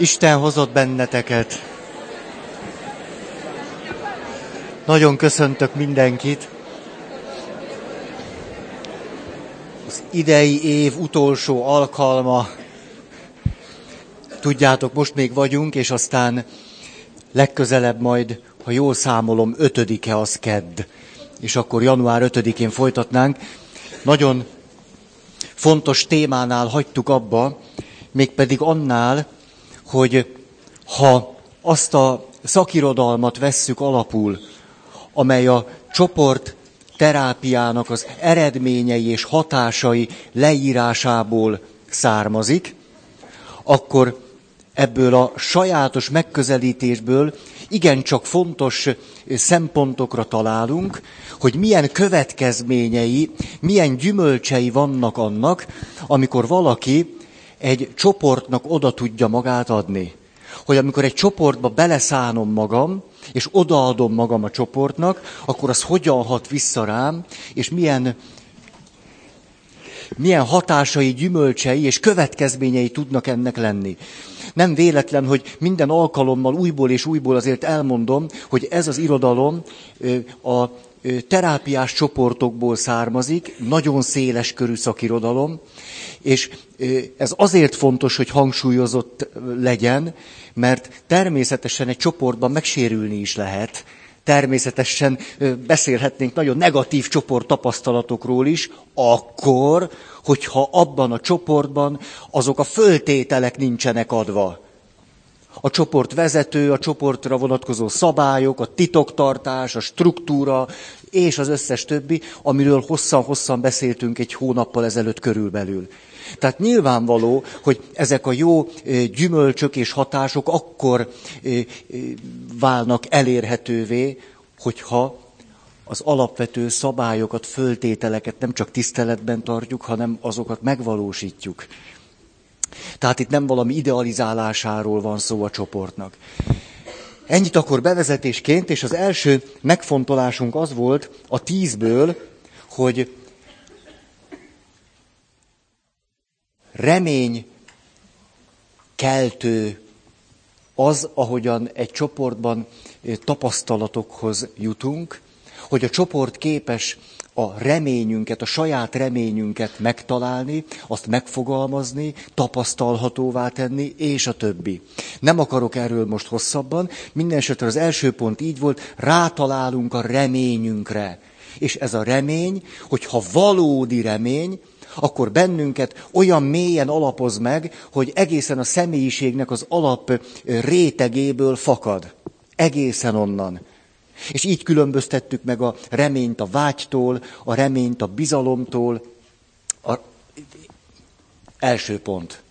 Isten hozott benneteket. Nagyon köszöntök mindenkit. Az idei év utolsó alkalma. Tudjátok, most még vagyunk, és aztán legközelebb majd, ha jól számolom, ötödike az kedd. És akkor január ötödikén folytatnánk. Nagyon fontos témánál hagytuk abba, mégpedig annál, hogy ha azt a szakirodalmat vesszük alapul, amely a csoport terápiának az eredményei és hatásai leírásából származik, akkor ebből a sajátos megközelítésből igencsak fontos szempontokra találunk, hogy milyen következményei, milyen gyümölcsei vannak annak, amikor valaki egy csoportnak oda tudja magát adni. Hogy amikor egy csoportba beleszánom magam, és odaadom magam a csoportnak, akkor az hogyan hat vissza rám, és milyen, milyen hatásai, gyümölcsei és következményei tudnak ennek lenni. Nem véletlen, hogy minden alkalommal újból és újból azért elmondom, hogy ez az irodalom a terápiás csoportokból származik, nagyon széles körű szakirodalom, és ez azért fontos, hogy hangsúlyozott legyen, mert természetesen egy csoportban megsérülni is lehet. Természetesen beszélhetnénk nagyon negatív csoport tapasztalatokról is, akkor, hogyha abban a csoportban azok a föltételek nincsenek adva. A csoport vezető, a csoportra vonatkozó szabályok, a titoktartás, a struktúra, és az összes többi, amiről hosszan-hosszan beszéltünk egy hónappal ezelőtt körülbelül. Tehát nyilvánvaló, hogy ezek a jó gyümölcsök és hatások akkor válnak elérhetővé, hogyha az alapvető szabályokat, föltételeket nem csak tiszteletben tartjuk, hanem azokat megvalósítjuk. Tehát itt nem valami idealizálásáról van szó a csoportnak. Ennyit akkor bevezetésként, és az első megfontolásunk az volt a tízből, hogy remény keltő az, ahogyan egy csoportban tapasztalatokhoz jutunk, hogy a csoport képes a reményünket, a saját reményünket megtalálni, azt megfogalmazni, tapasztalhatóvá tenni, és a többi. Nem akarok erről most hosszabban, minden esetre az első pont így volt, rátalálunk a reményünkre. És ez a remény, hogyha valódi remény, akkor bennünket olyan mélyen alapoz meg, hogy egészen a személyiségnek az alap rétegéből fakad. Egészen onnan. És így különböztettük meg a reményt a vágytól, a reményt a bizalomtól. A... Első pont.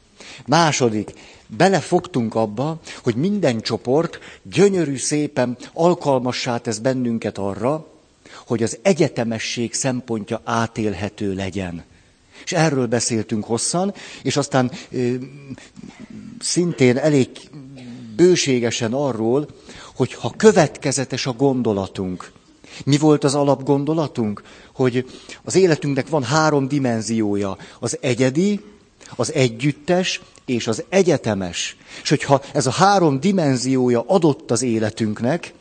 Második, belefogtunk abba, hogy minden csoport gyönyörű szépen alkalmassá tesz bennünket arra, hogy az egyetemesség szempontja átélhető legyen. És erről beszéltünk hosszan, és aztán ö, szintén elég bőségesen arról, hogy ha következetes a gondolatunk, mi volt az alapgondolatunk? Hogy az életünknek van három dimenziója. Az egyedi, az együttes és az egyetemes. És hogyha ez a három dimenziója adott az életünknek,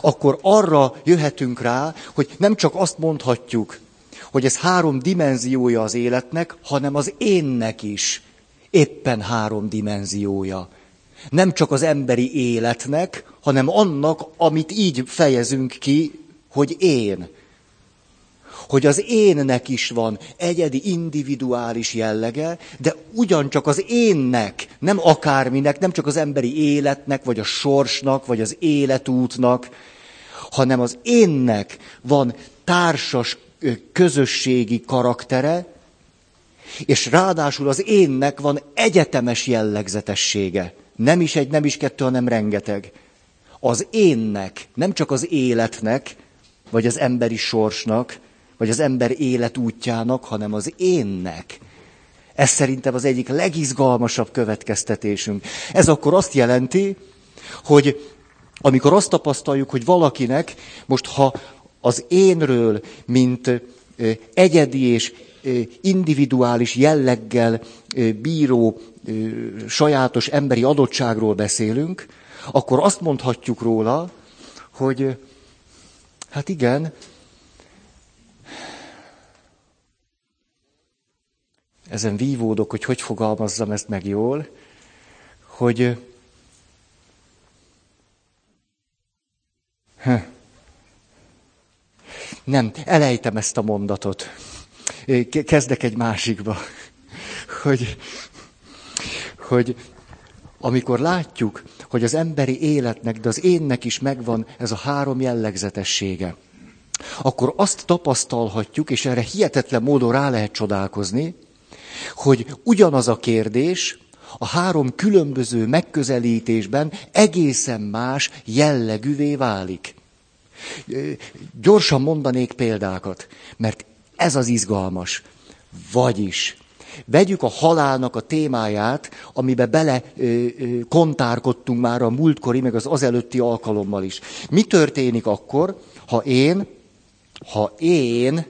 akkor arra jöhetünk rá, hogy nem csak azt mondhatjuk, hogy ez három dimenziója az életnek, hanem az énnek is éppen három dimenziója. Nem csak az emberi életnek, hanem annak, amit így fejezünk ki, hogy én. Hogy az énnek is van egyedi, individuális jellege, de ugyancsak az énnek, nem akárminek, nem csak az emberi életnek, vagy a sorsnak, vagy az életútnak, hanem az énnek van társas közösségi karaktere, és ráadásul az énnek van egyetemes jellegzetessége. Nem is egy, nem is kettő, hanem rengeteg. Az énnek, nem csak az életnek, vagy az emberi sorsnak, vagy az ember életútjának, hanem az énnek. Ez szerintem az egyik legizgalmasabb következtetésünk. Ez akkor azt jelenti, hogy amikor azt tapasztaljuk, hogy valakinek most ha az énről, mint egyedi és individuális jelleggel bíró sajátos emberi adottságról beszélünk, akkor azt mondhatjuk róla, hogy hát igen, ezen vívódok, hogy hogy fogalmazzam ezt meg jól, hogy nem, elejtem ezt a mondatot. Kezdek egy másikba. Hogy, hogy amikor látjuk, hogy az emberi életnek, de az énnek is megvan ez a három jellegzetessége, akkor azt tapasztalhatjuk, és erre hihetetlen módon rá lehet csodálkozni, hogy ugyanaz a kérdés a három különböző megközelítésben egészen más jellegűvé válik. Gyorsan mondanék példákat, mert ez az izgalmas. Vagyis, vegyük a halálnak a témáját, amibe bele ö, ö, kontárkodtunk már a múltkori, meg az azelőtti alkalommal is. Mi történik akkor, ha én, ha én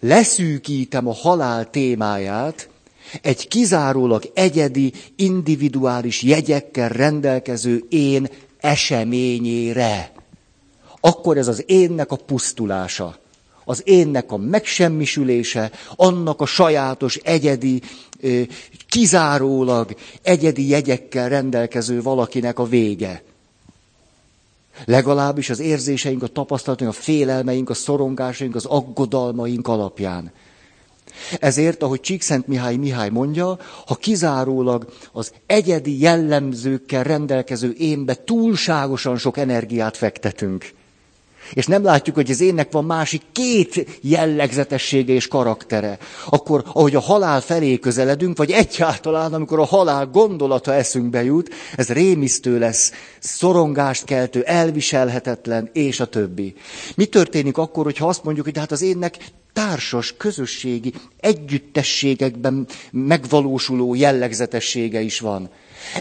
leszűkítem a halál témáját egy kizárólag egyedi, individuális jegyekkel rendelkező én eseményére. Akkor ez az énnek a pusztulása, az énnek a megsemmisülése, annak a sajátos, egyedi, kizárólag egyedi jegyekkel rendelkező valakinek a vége. Legalábbis az érzéseink, a tapasztalatunk, a félelmeink, a szorongásaink, az aggodalmaink alapján. Ezért, ahogy Csíkszent Mihály Mihály mondja, ha kizárólag az egyedi jellemzőkkel rendelkező énbe túlságosan sok energiát fektetünk, és nem látjuk, hogy az énnek van másik két jellegzetessége és karaktere, akkor, ahogy a halál felé közeledünk, vagy egyáltalán, amikor a halál gondolata eszünkbe jut, ez rémisztő lesz, szorongást keltő, elviselhetetlen, és a többi. Mi történik akkor, hogyha azt mondjuk, hogy hát az énnek társas, közösségi, együttességekben megvalósuló jellegzetessége is van.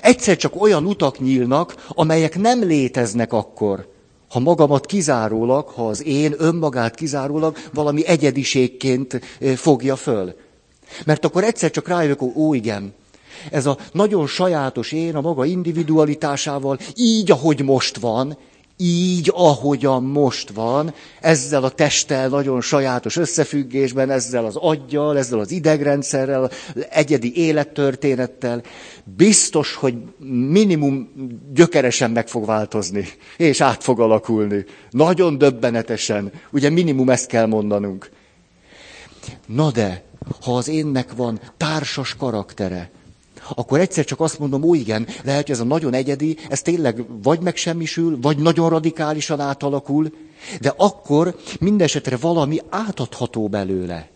Egyszer csak olyan utak nyílnak, amelyek nem léteznek akkor, ha magamat kizárólag, ha az én önmagát kizárólag valami egyediségként fogja föl. Mert akkor egyszer csak rájövök, hogy ó igen, ez a nagyon sajátos én a maga individualitásával, így, ahogy most van, így, ahogyan most van, ezzel a testtel nagyon sajátos összefüggésben, ezzel az aggyal, ezzel az idegrendszerrel, egyedi élettörténettel, biztos, hogy minimum gyökeresen meg fog változni, és át fog alakulni. Nagyon döbbenetesen. Ugye minimum ezt kell mondanunk. Na de, ha az énnek van társas karaktere, akkor egyszer csak azt mondom, ó igen, lehet, hogy ez a nagyon egyedi, ez tényleg vagy megsemmisül, vagy nagyon radikálisan átalakul, de akkor mindesetre valami átadható belőle.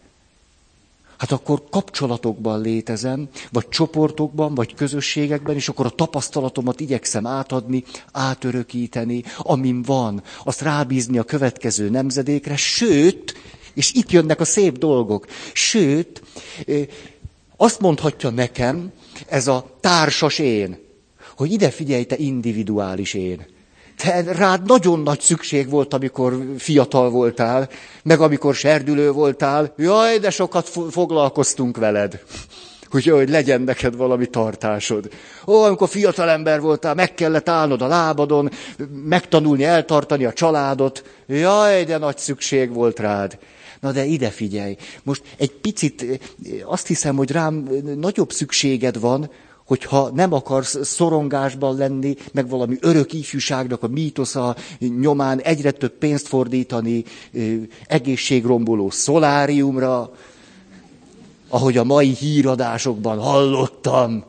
Hát akkor kapcsolatokban létezem, vagy csoportokban, vagy közösségekben, és akkor a tapasztalatomat igyekszem átadni, átörökíteni, amin van, azt rábízni a következő nemzedékre, sőt, és itt jönnek a szép dolgok, sőt, azt mondhatja nekem, ez a társas én, hogy ide figyelj, te individuális én. Te rád nagyon nagy szükség volt, amikor fiatal voltál, meg amikor serdülő voltál. Jaj, de sokat foglalkoztunk veled. Hogy, hogy legyen neked valami tartásod. Ó, amikor fiatal ember voltál, meg kellett állnod a lábadon, megtanulni, eltartani a családot. Jaj, de nagy szükség volt rád. Na de ide figyelj, most egy picit azt hiszem, hogy rám nagyobb szükséged van, hogyha nem akarsz szorongásban lenni, meg valami örök ifjúságnak a mítosza nyomán egyre több pénzt fordítani egészségromboló szoláriumra, ahogy a mai híradásokban hallottam,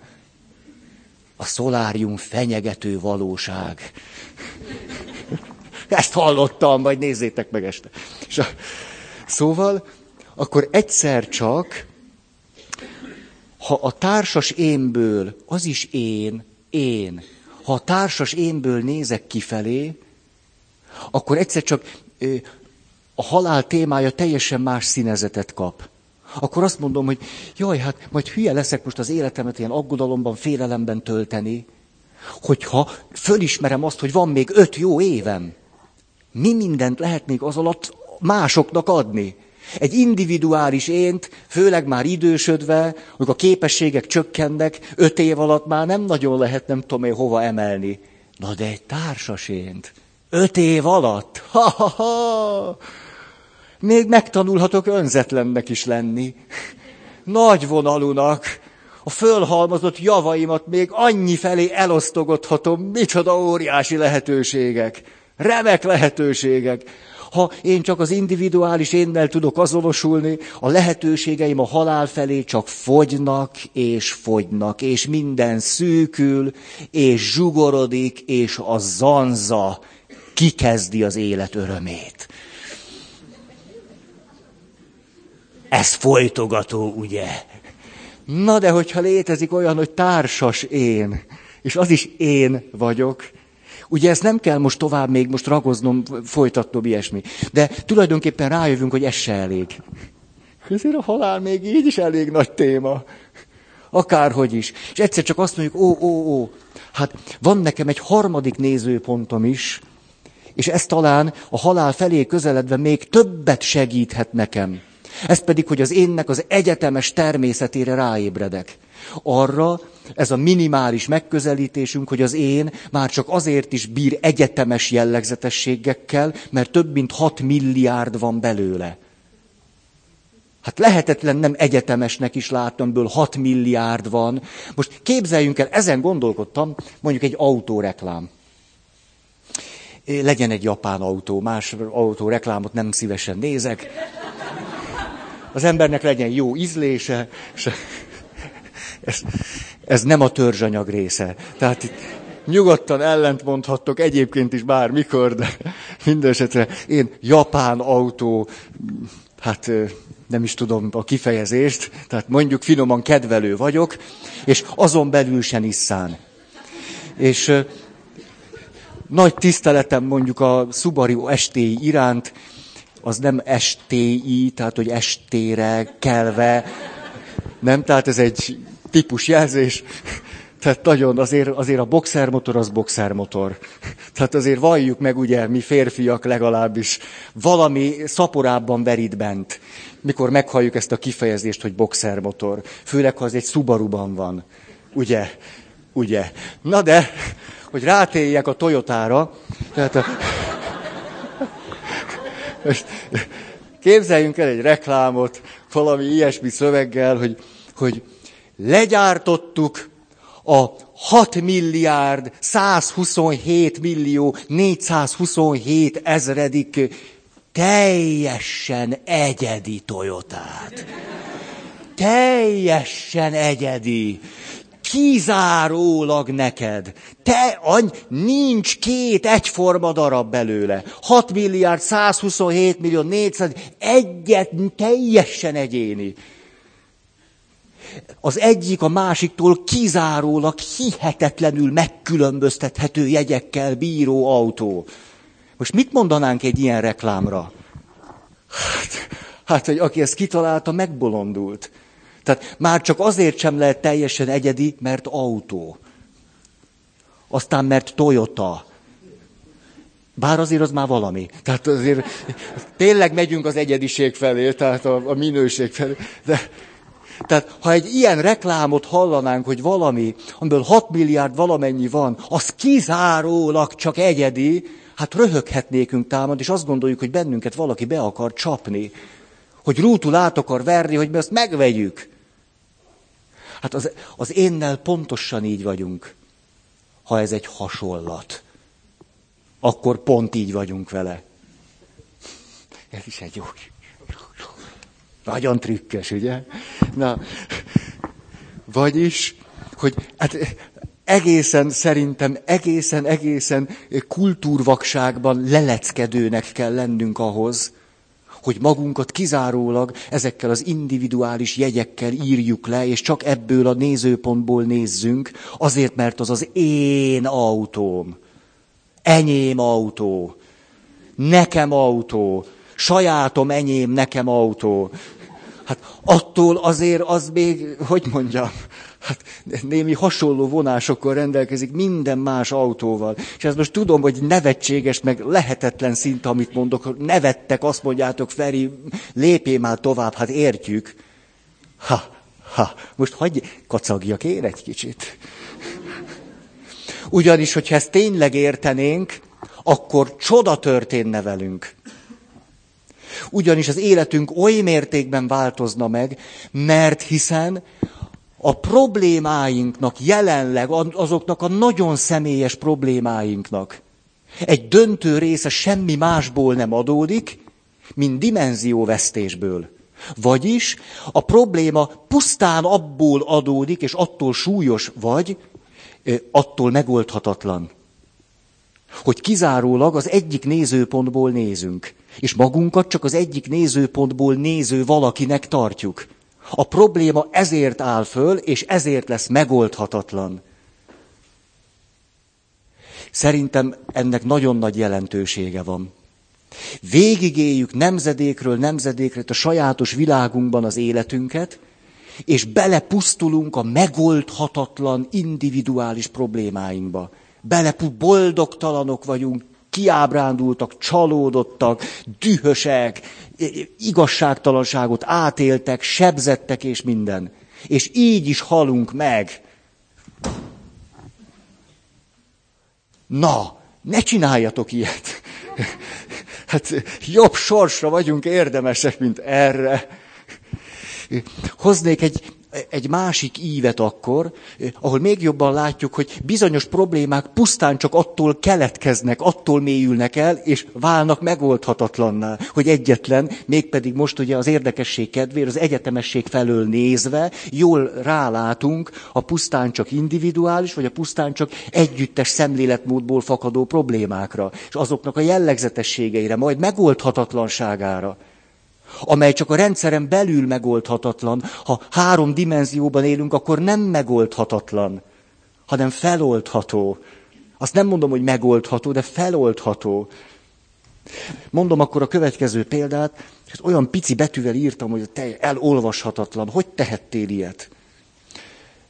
a szolárium fenyegető valóság. Ezt hallottam, majd nézzétek meg este. És a, Szóval, akkor egyszer csak, ha a társas énből, az is én, én, ha a társas énből nézek kifelé, akkor egyszer csak a halál témája teljesen más színezetet kap. Akkor azt mondom, hogy jaj, hát majd hülye leszek most az életemet ilyen aggodalomban, félelemben tölteni, hogyha fölismerem azt, hogy van még öt jó évem. Mi mindent lehet még az alatt másoknak adni. Egy individuális ént, főleg már idősödve, amikor a képességek csökkennek, öt év alatt már nem nagyon lehet nem tudom én hova emelni. Na de egy társas öt év alatt, ha-ha-ha, még megtanulhatok önzetlennek is lenni. Nagy vonalúnak, a fölhalmozott javaimat még annyi felé elosztogathatom, micsoda óriási lehetőségek, remek lehetőségek. Ha én csak az individuális énnel tudok azonosulni, a lehetőségeim a halál felé csak fogynak és fogynak, és minden szűkül, és zsugorodik, és a zanza kikezdi az élet örömét. Ez folytogató, ugye? Na de hogyha létezik olyan, hogy társas én, és az is én vagyok, Ugye ezt nem kell most tovább még most ragoznom, folytatnom ilyesmi. De tulajdonképpen rájövünk, hogy ez se elég. Ezért a halál még így is elég nagy téma. Akárhogy is. És egyszer csak azt mondjuk, ó, ó, ó, hát van nekem egy harmadik nézőpontom is, és ez talán a halál felé közeledve még többet segíthet nekem. Ez pedig, hogy az énnek az egyetemes természetére ráébredek. Arra ez a minimális megközelítésünk, hogy az én már csak azért is bír egyetemes jellegzetességekkel, mert több mint 6 milliárd van belőle. Hát lehetetlen nem egyetemesnek is látnom, ből 6 milliárd van. Most képzeljünk el, ezen gondolkodtam, mondjuk egy autóreklám. Legyen egy japán autó, más autóreklámot nem szívesen nézek. Az embernek legyen jó ízlése, és ez, ez nem a törzsanyag része. Tehát itt nyugodtan ellent mondhattok egyébként is bármikor, de minden esetre én japán autó, hát nem is tudom a kifejezést, tehát mondjuk finoman kedvelő vagyok, és azon belül se Nissan. És nagy tiszteletem mondjuk a Subaru STI iránt, az nem STI, tehát hogy estére kelve, nem, tehát ez egy típusjelzés. Tehát nagyon, azért, azért a boxermotor az boxermotor. Tehát azért valljuk meg, ugye, mi férfiak legalábbis, valami szaporábban verít bent, mikor meghalljuk ezt a kifejezést, hogy boxermotor. Főleg, ha az egy Subaruban van. Ugye? Ugye? Na de, hogy rátéljek a Toyotára, tehát a... Képzeljünk el egy reklámot, valami ilyesmi szöveggel, hogy, hogy legyártottuk a 6 milliárd 127 millió 427 ezredik teljesen egyedi Toyotát. Teljesen egyedi. Kizárólag neked. Te, any, nincs két egyforma darab belőle. 6 milliárd 127 millió 400, egyet teljesen egyéni az egyik a másiktól kizárólag hihetetlenül megkülönböztethető jegyekkel bíró autó. Most mit mondanánk egy ilyen reklámra? Hát, hát hogy aki ezt kitalálta, megbolondult. Tehát már csak azért sem lehet teljesen egyedi, mert autó. Aztán mert Toyota. Bár azért az már valami. Tehát azért tényleg megyünk az egyediség felé, tehát a, a minőség felé. De, tehát ha egy ilyen reklámot hallanánk, hogy valami, amiből 6 milliárd valamennyi van, az kizárólag csak egyedi, hát röhöghetnékünk támad, és azt gondoljuk, hogy bennünket valaki be akar csapni. Hogy rútul át akar verni, hogy mi ezt megvegyük. Hát az, az énnel pontosan így vagyunk, ha ez egy hasonlat. Akkor pont így vagyunk vele. Ez is egy jó. Nagyon trükkös, ugye? Na, vagyis, hogy hát egészen szerintem, egészen, egészen kultúrvakságban leleckedőnek kell lennünk ahhoz, hogy magunkat kizárólag ezekkel az individuális jegyekkel írjuk le, és csak ebből a nézőpontból nézzünk, azért, mert az az én autóm, enyém autó, nekem autó, sajátom, enyém, nekem autó. Hát attól azért az még, hogy mondjam, hát némi hasonló vonásokkal rendelkezik minden más autóval. És ezt most tudom, hogy nevetséges, meg lehetetlen szinte, amit mondok. Nevettek, azt mondjátok, Feri, lépjél már tovább, hát értjük. Ha, ha, most hagyj, kacagjak én egy kicsit. Ugyanis, hogyha ezt tényleg értenénk, akkor csoda történne velünk. Ugyanis az életünk oly mértékben változna meg, mert hiszen a problémáinknak jelenleg, azoknak a nagyon személyes problémáinknak egy döntő része semmi másból nem adódik, mint dimenzióvesztésből. Vagyis a probléma pusztán abból adódik, és attól súlyos vagy, attól megoldhatatlan. Hogy kizárólag az egyik nézőpontból nézünk, és magunkat csak az egyik nézőpontból néző valakinek tartjuk. A probléma ezért áll föl, és ezért lesz megoldhatatlan. Szerintem ennek nagyon nagy jelentősége van. Végigéljük nemzedékről nemzedékre a sajátos világunkban az életünket, és belepusztulunk a megoldhatatlan individuális problémáinkba. Bele boldogtalanok vagyunk, kiábrándultak, csalódottak, dühösek, igazságtalanságot átéltek, sebzettek és minden. És így is halunk meg. Na, ne csináljatok ilyet. Hát jobb sorsra vagyunk érdemesek, mint erre. Hoznék egy egy másik ívet akkor, ahol még jobban látjuk, hogy bizonyos problémák pusztán csak attól keletkeznek, attól mélyülnek el, és válnak megoldhatatlanná, hogy egyetlen, mégpedig most ugye az érdekesség kedvéért, az egyetemesség felől nézve, jól rálátunk a pusztán csak individuális, vagy a pusztán csak együttes szemléletmódból fakadó problémákra, és azoknak a jellegzetességeire, majd megoldhatatlanságára amely csak a rendszeren belül megoldhatatlan. Ha három dimenzióban élünk, akkor nem megoldhatatlan, hanem feloldható. Azt nem mondom, hogy megoldható, de feloldható. Mondom akkor a következő példát, és olyan pici betűvel írtam, hogy te elolvashatatlan. Hogy tehettél ilyet?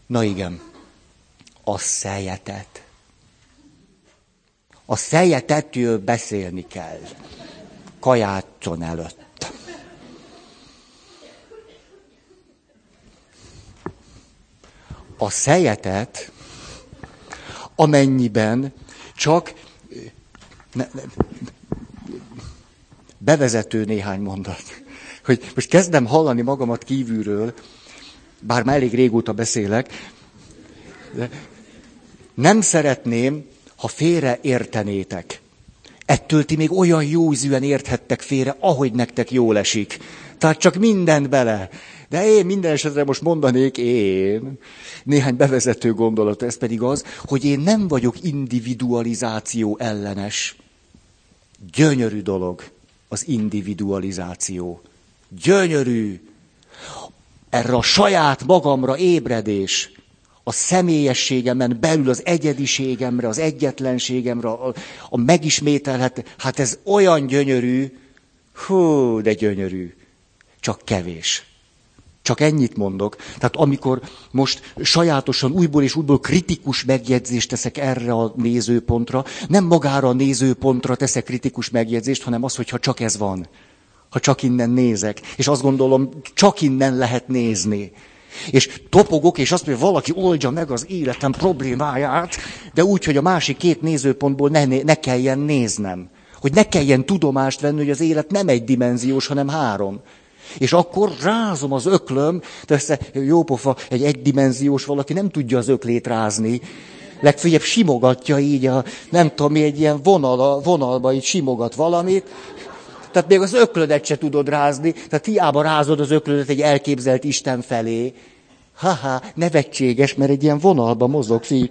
Na igen, a szejetet. A szejetetről beszélni kell. Kajácson előtt. A szejetet, amennyiben csak ne, ne, bevezető néhány mondat. Hogy most kezdem hallani magamat kívülről, bár már elég régóta beszélek, de nem szeretném, ha félre értenétek. Ettől ti még olyan jó ízűen érthettek félre, ahogy nektek jól esik. Tehát csak mindent bele. De én minden esetre most mondanék én néhány bevezető gondolat, ez pedig az, hogy én nem vagyok individualizáció ellenes. Gyönyörű dolog az individualizáció. Gyönyörű. Erre a saját magamra ébredés, a személyességemen belül az egyediségemre, az egyetlenségemre, a, a megismételhet, hát ez olyan gyönyörű, hú, de gyönyörű, csak kevés. Csak ennyit mondok. Tehát amikor most sajátosan újból és újból kritikus megjegyzést teszek erre a nézőpontra, nem magára a nézőpontra teszek kritikus megjegyzést, hanem az, hogyha csak ez van. Ha csak innen nézek. És azt gondolom, csak innen lehet nézni. És topogok, és azt mondja, valaki oldja meg az életem problémáját, de úgy, hogy a másik két nézőpontból ne, ne kelljen néznem. Hogy ne kelljen tudomást venni, hogy az élet nem egy dimenziós, hanem három. És akkor rázom az öklöm, de össze jópofa, egy egydimenziós valaki nem tudja az öklét rázni. Legfeljebb simogatja így, a, nem tudom egy ilyen vonal, vonalba így simogat valamit, tehát még az öklödet se tudod rázni, tehát hiába rázod az öklödet egy elképzelt Isten felé. Haha, nevetséges, mert egy ilyen vonalba mozogsz így.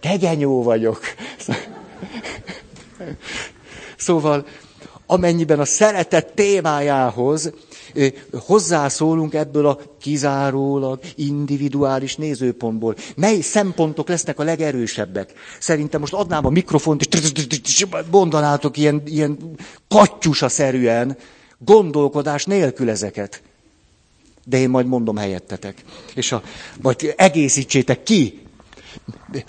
Degenyó vagyok. Szóval, amennyiben a szeretet témájához hozzászólunk ebből a kizárólag individuális nézőpontból. Mely szempontok lesznek a legerősebbek? Szerintem most adnám a mikrofont, és mondanátok ilyen, ilyen kattyusa-szerűen, gondolkodás nélkül ezeket. De én majd mondom helyettetek. És a, majd egészítsétek ki.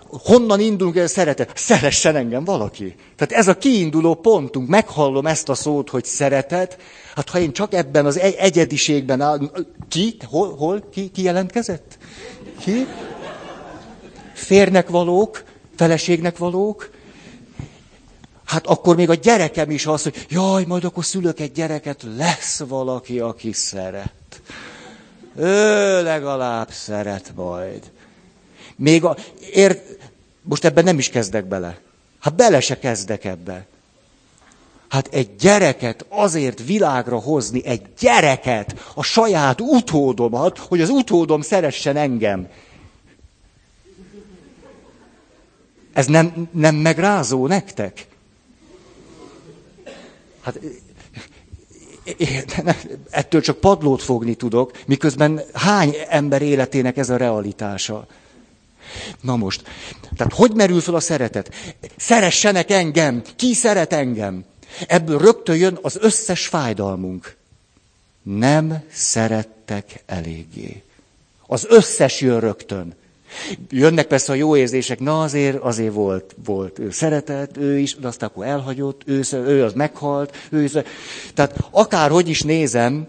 Honnan indulunk el szeretet? Szeressen engem valaki. Tehát ez a kiinduló pontunk. Meghallom ezt a szót, hogy szeretet. Hát ha én csak ebben az egyediségben áll... Ki? Hol? Hol? Ki, ki jelentkezett? Ki? Férnek valók, feleségnek valók, hát akkor még a gyerekem is az, hogy jaj, majd akkor szülök egy gyereket, lesz valaki, aki szeret. Ő legalább szeret majd. Még a, ér, most ebben nem is kezdek bele. Hát bele se kezdek ebbe. Hát egy gyereket azért világra hozni, egy gyereket, a saját utódomat, hogy az utódom szeressen engem. Ez nem, nem megrázó nektek? Hát ettől csak padlót fogni tudok, miközben hány ember életének ez a realitása. Na most, tehát hogy merül fel a szeretet? Szeressenek engem, ki szeret engem? Ebből rögtön jön az összes fájdalmunk. Nem szerettek eléggé. Az összes jön rögtön. Jönnek persze a jó érzések, na azért, azért volt, volt ő szeretett, ő is, de aztán akkor elhagyott, ő, ő az meghalt, ő is, tehát akárhogy is nézem,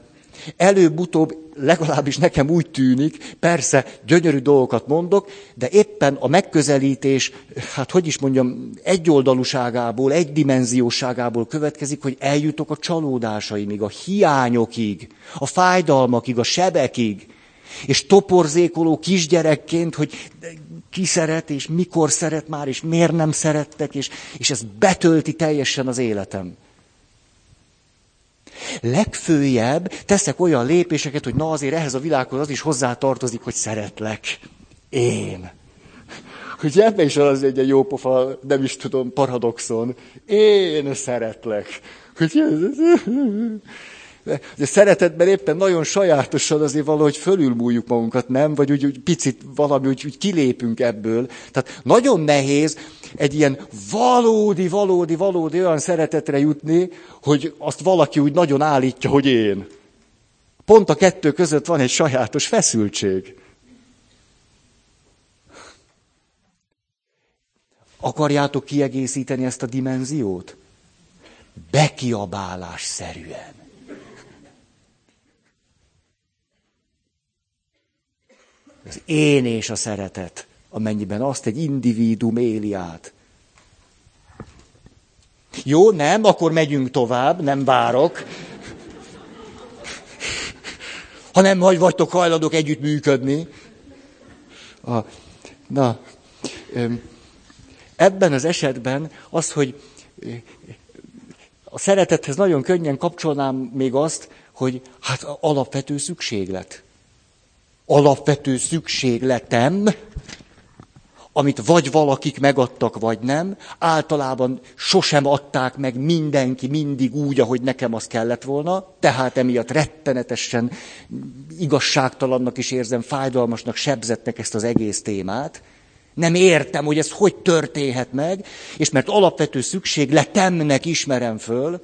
előbb-utóbb legalábbis nekem úgy tűnik, persze gyönyörű dolgokat mondok, de éppen a megközelítés, hát hogy is mondjam, egyoldalúságából, egydimenzióságából következik, hogy eljutok a csalódásaimig, a hiányokig, a fájdalmakig, a sebekig, és toporzékoló kisgyerekként, hogy ki szeret, és mikor szeret már, és miért nem szerettek, és, és ez betölti teljesen az életem. Legfőjebb teszek olyan lépéseket, hogy na azért ehhez a világhoz az is hozzátartozik, hogy szeretlek. Én. Hogy ebben is az egy jó pofa, nem is tudom, paradoxon. Én szeretlek. Hogy de szeretetben éppen nagyon sajátosan azért valahogy fölülmúljuk magunkat, nem? Vagy úgy, úgy picit valami, úgy, úgy kilépünk ebből. Tehát nagyon nehéz egy ilyen valódi, valódi, valódi olyan szeretetre jutni, hogy azt valaki úgy nagyon állítja, hogy én. Pont a kettő között van egy sajátos feszültség. Akarjátok kiegészíteni ezt a dimenziót? Bekiabálás szerűen. Az én és a szeretet, amennyiben azt egy individuum éli át. Jó, nem, akkor megyünk tovább, nem várok. Ha nem vagy vagytok hajlandók együtt működni. A, na, ebben az esetben az, hogy a szeretethez nagyon könnyen kapcsolnám még azt, hogy hát alapvető szükséglet alapvető szükségletem, amit vagy valakik megadtak, vagy nem, általában sosem adták meg mindenki mindig úgy, ahogy nekem az kellett volna, tehát emiatt rettenetesen igazságtalannak is érzem, fájdalmasnak, sebzettek ezt az egész témát. Nem értem, hogy ez hogy történhet meg, és mert alapvető szükségletemnek ismerem föl,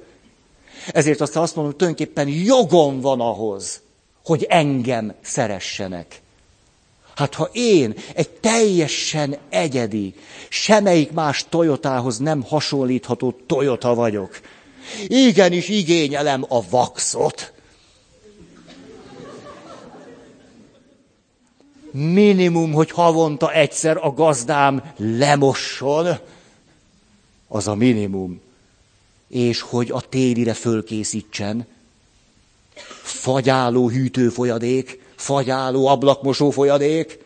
ezért aztán azt mondom, hogy tulajdonképpen jogom van ahhoz, hogy engem szeressenek. Hát ha én egy teljesen egyedi, semmelyik más Toyotához nem hasonlítható Toyota vagyok, igenis igényelem a vaxot. Minimum, hogy havonta egyszer a gazdám lemosson, az a minimum. És hogy a télire fölkészítsen, fagyáló hűtőfolyadék, fagyáló ablakmosó folyadék.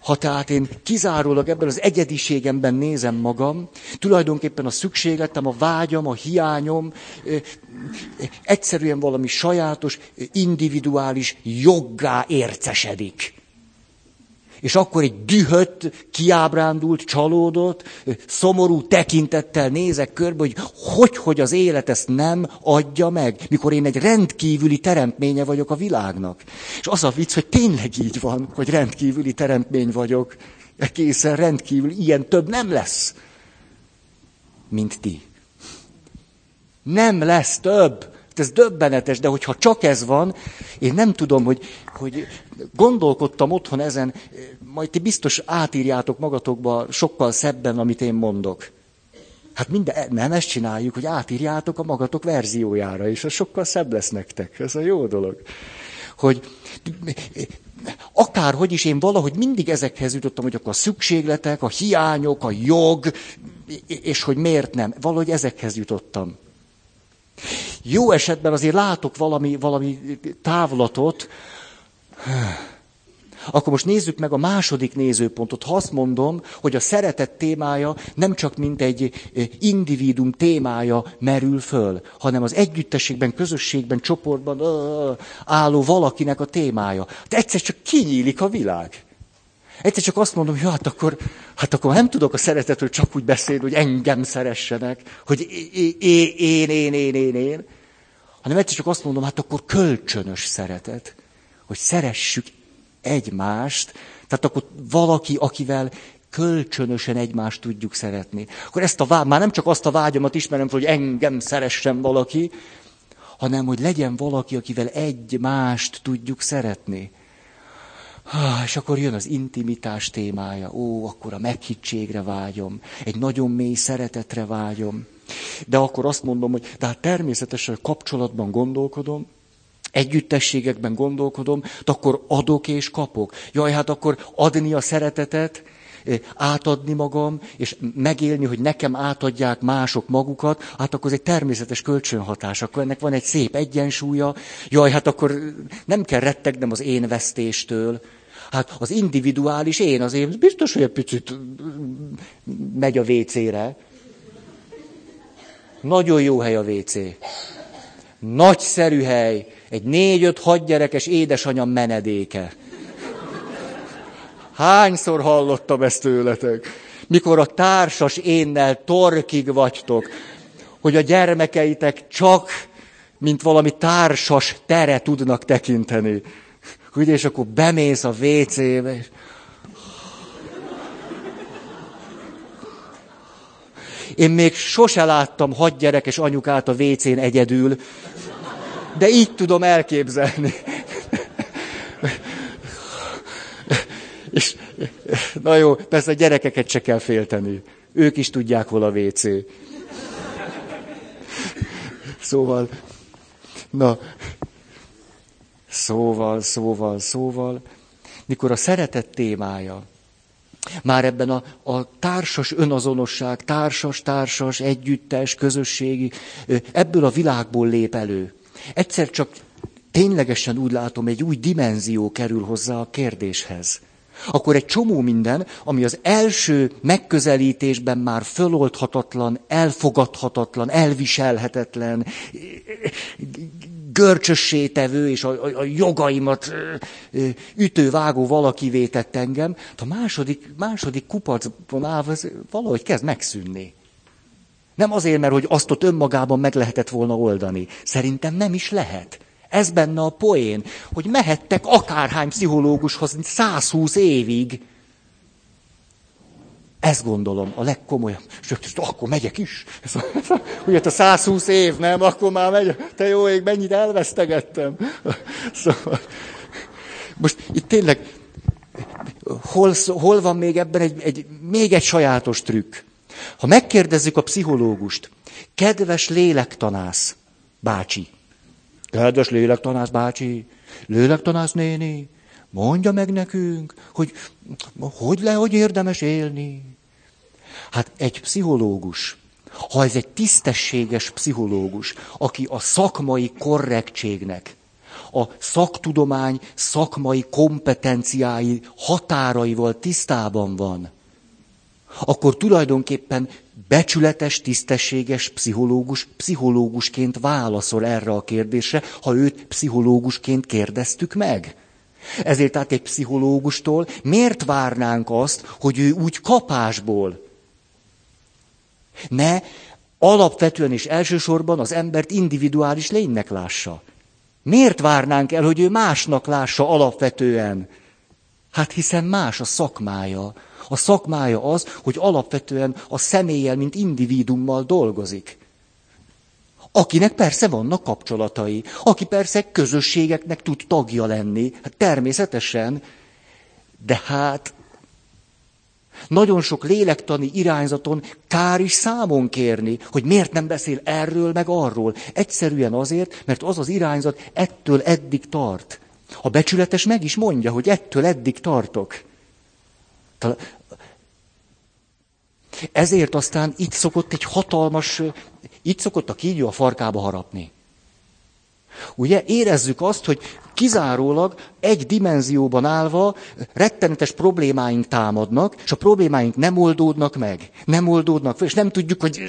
Ha tehát én kizárólag ebben az egyediségemben nézem magam, tulajdonképpen a szükségletem, a vágyam, a hiányom egyszerűen valami sajátos, individuális joggá ércesedik. És akkor egy dühött, kiábrándult, csalódott, szomorú tekintettel nézek körbe, hogy hogy, hogy az élet ezt nem adja meg, mikor én egy rendkívüli teremtménye vagyok a világnak. És az a vicc, hogy tényleg így van, hogy rendkívüli teremtmény vagyok. Egészen rendkívül, ilyen több nem lesz, mint ti. Nem lesz több. Ez döbbenetes, de hogyha csak ez van, én nem tudom, hogy, hogy gondolkodtam otthon ezen, majd ti biztos átírjátok magatokba sokkal szebben, amit én mondok. Hát minden, nem ezt csináljuk, hogy átírjátok a magatok verziójára, és az sokkal szebb lesz nektek. Ez a jó dolog. Hogy akárhogy is én valahogy mindig ezekhez jutottam, hogy akkor a szükségletek, a hiányok, a jog, és hogy miért nem. Valahogy ezekhez jutottam. Jó esetben azért látok valami, valami távlatot, akkor most nézzük meg a második nézőpontot. Ha azt mondom, hogy a szeretet témája nem csak mint egy eh, individum témája merül föl, hanem az együttességben, közösségben, csoportban álló valakinek a témája. De egyszer csak kinyílik a világ. Egyszer csak azt mondom, hogy hát akkor, hát akkor nem tudok a szeretetről csak úgy beszélni, hogy engem szeressenek, hogy én, én, én, én, én, hanem egyszer csak azt mondom, hát akkor kölcsönös szeretet, hogy szeressük egymást, tehát akkor valaki, akivel kölcsönösen egymást tudjuk szeretni. Akkor ezt a vágy, már nem csak azt a vágyamat ismerem hogy engem szeressen valaki, hanem hogy legyen valaki, akivel egymást tudjuk szeretni. És akkor jön az intimitás témája. Ó, akkor a meghittségre vágyom. Egy nagyon mély szeretetre vágyom. De akkor azt mondom, hogy de hát természetesen kapcsolatban gondolkodom, együttességekben gondolkodom, de akkor adok és kapok. Jaj, hát akkor adni a szeretetet, eh, átadni magam, és megélni, hogy nekem átadják mások magukat, hát akkor ez egy természetes kölcsönhatás, akkor ennek van egy szép egyensúlya. Jaj, hát akkor nem kell rettegnem az én vesztéstől. Hát az individuális én az én biztos, hogy egy picit megy a WC-re. Nagyon jó hely a WC. Nagyszerű hely egy négy-öt-hat gyerekes menedéke. Hányszor hallottam ezt tőletek? Mikor a társas énnel torkig vagytok, hogy a gyermekeitek csak, mint valami társas tere tudnak tekinteni. Ugye, és akkor bemész a WC-be, és... Én még sose láttam hat gyerekes anyukát a WC-n egyedül, de így tudom elképzelni. És, na jó, persze a gyerekeket se kell félteni. Ők is tudják, hol a WC. Szóval, na, szóval, szóval, szóval, mikor a szeretet témája, már ebben a, a társas önazonosság, társas, társas, együttes, közösségi, ebből a világból lép elő. Egyszer csak ténylegesen úgy látom, egy új dimenzió kerül hozzá a kérdéshez. Akkor egy csomó minden, ami az első megközelítésben már föloldhatatlan, elfogadhatatlan, elviselhetetlen, görcsössé tevő, és a, a, a jogaimat ütővágó valakivé tett engem, a második, második kupacban állva valahogy kezd megszűnni. Nem azért, mert hogy azt ott önmagában meg lehetett volna oldani. Szerintem nem is lehet. Ez benne a poén, hogy mehettek akárhány pszichológushoz 120 évig. Ezt gondolom, a legkomolyabb. És akkor megyek is. Ugye a 120 év, nem? Akkor már megy. Te jó ég, mennyit elvesztegettem. Szóval, most itt tényleg, hol, hol van még ebben egy, egy, még egy sajátos trükk? Ha megkérdezzük a pszichológust, kedves lélektanász bácsi, kedves lélektanász bácsi, lélektanász néni, mondja meg nekünk, hogy hogy le, hogy érdemes élni. Hát egy pszichológus, ha ez egy tisztességes pszichológus, aki a szakmai korrektségnek, a szaktudomány szakmai kompetenciái határaival tisztában van, akkor tulajdonképpen becsületes, tisztességes pszichológus pszichológusként válaszol erre a kérdésre, ha őt pszichológusként kérdeztük meg. Ezért tehát egy pszichológustól miért várnánk azt, hogy ő úgy kapásból ne alapvetően és elsősorban az embert individuális lénynek lássa? Miért várnánk el, hogy ő másnak lássa alapvetően? Hát hiszen más a szakmája, a szakmája az, hogy alapvetően a személlyel, mint individummal dolgozik. Akinek persze vannak kapcsolatai, aki persze közösségeknek tud tagja lenni, hát természetesen, de hát nagyon sok lélektani irányzaton kár is számon kérni, hogy miért nem beszél erről meg arról. Egyszerűen azért, mert az az irányzat ettől eddig tart. A becsületes meg is mondja, hogy ettől eddig tartok. Ezért aztán itt szokott egy hatalmas, itt szokott a kígyó a farkába harapni. Ugye érezzük azt, hogy kizárólag egy dimenzióban állva rettenetes problémáink támadnak, és a problémáink nem oldódnak meg. Nem oldódnak fel, és nem tudjuk, hogy...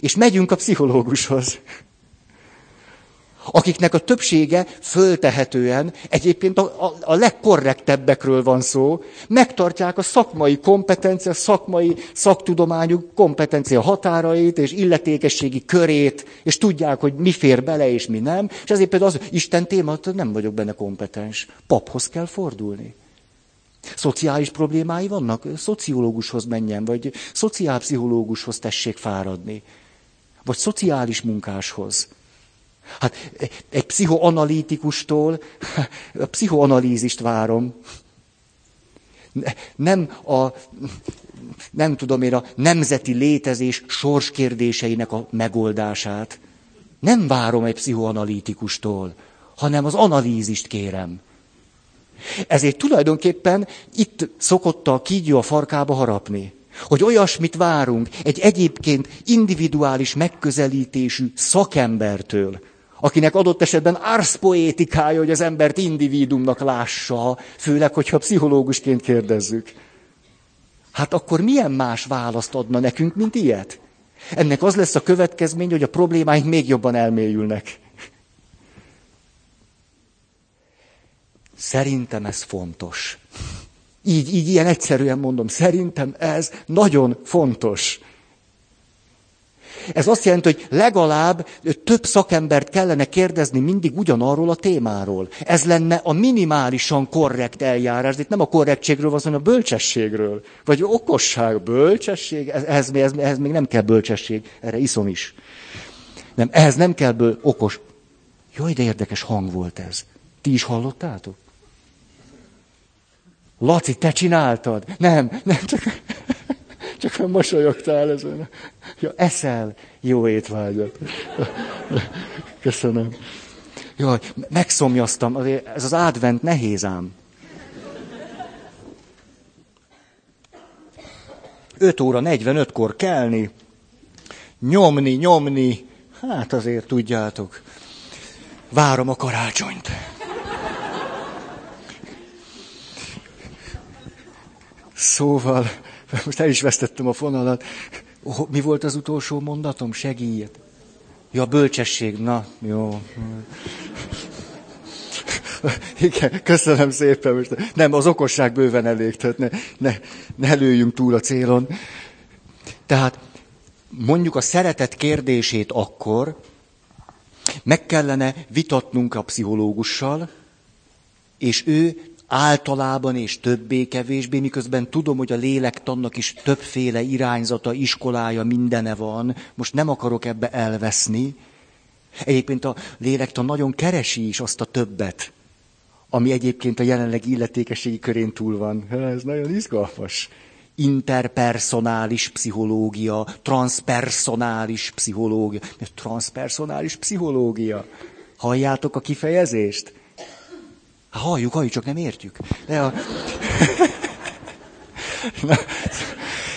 És megyünk a pszichológushoz akiknek a többsége föltehetően, egyébként a, a, a legkorrektebbekről van szó, megtartják a szakmai kompetencia, szakmai szaktudományuk kompetencia határait és illetékességi körét, és tudják, hogy mi fér bele és mi nem, és ezért például az, Isten téma, nem vagyok benne kompetens. Paphoz kell fordulni. Szociális problémái vannak? Szociológushoz menjen, vagy szociálpszichológushoz tessék fáradni. Vagy szociális munkáshoz. Hát egy pszichoanalitikustól a pszichoanalízist várom. Nem a, nem tudom én, a nemzeti létezés sorskérdéseinek a megoldását. Nem várom egy pszichoanalitikustól, hanem az analízist kérem. Ezért tulajdonképpen itt szokott a kígyó a farkába harapni. Hogy olyasmit várunk egy egyébként individuális megközelítésű szakembertől, akinek adott esetben árszpoétikája, hogy az embert individumnak lássa, főleg, hogyha pszichológusként kérdezzük. Hát akkor milyen más választ adna nekünk, mint ilyet? Ennek az lesz a következmény, hogy a problémáink még jobban elmélyülnek. Szerintem ez fontos. Így, így ilyen egyszerűen mondom, szerintem ez nagyon fontos. Ez azt jelenti, hogy legalább több szakembert kellene kérdezni mindig ugyanarról a témáról. Ez lenne a minimálisan korrekt eljárás. Itt nem a korrektségről van, hanem a bölcsességről. Vagy okosság, bölcsesség, ez, ez, ez, ez még nem kell bölcsesség, erre iszom is. Nem, ehhez nem kell ből, okos. Jaj, de érdekes hang volt ez. Ti is hallottátok? Laci, te csináltad? Nem, nem, csak... Csak mosolyogtál ezen. Ja, eszel. Jó étvágyat. Köszönöm. Jaj, megszomjaztam. Ez az advent nehéz ám. 5 óra 45-kor kelni, nyomni, nyomni, hát azért tudjátok, várom a karácsonyt. Szóval, most el is vesztettem a fonalat. Mi volt az utolsó mondatom? Segíjét. Ja, bölcsesség. Na, jó. Igen, köszönöm szépen. Most nem, az okosság bőven elég, tehát ne, ne, ne lőjünk túl a célon. Tehát mondjuk a szeretet kérdését akkor meg kellene vitatnunk a pszichológussal, és ő általában és többé-kevésbé, miközben tudom, hogy a lélektannak is többféle irányzata, iskolája, mindene van, most nem akarok ebbe elveszni. Egyébként a lélektan nagyon keresi is azt a többet, ami egyébként a jelenlegi illetékességi körén túl van. Ez nagyon izgalmas. Interpersonális pszichológia, transpersonális pszichológia. Transpersonális pszichológia. Halljátok a kifejezést? Halljuk, halljuk, csak nem értjük. De a... na,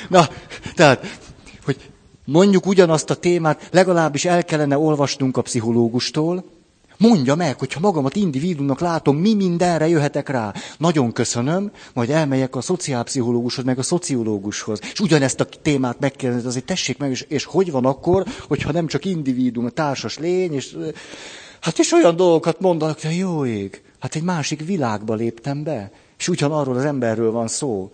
na, tehát, hogy mondjuk ugyanazt a témát, legalábbis el kellene olvasnunk a pszichológustól, Mondja meg, hogyha magamat individumnak látom, mi mindenre jöhetek rá. Nagyon köszönöm, majd elmegyek a szociálpszichológushoz, meg a szociológushoz. És ugyanezt a témát megkérdezni, azért tessék meg, és, és hogy van akkor, hogyha nem csak individuum, a társas lény, és hát és olyan dolgokat mondanak, hogy jó ég. Hát egy másik világba léptem be, és ugyanarról az emberről van szó.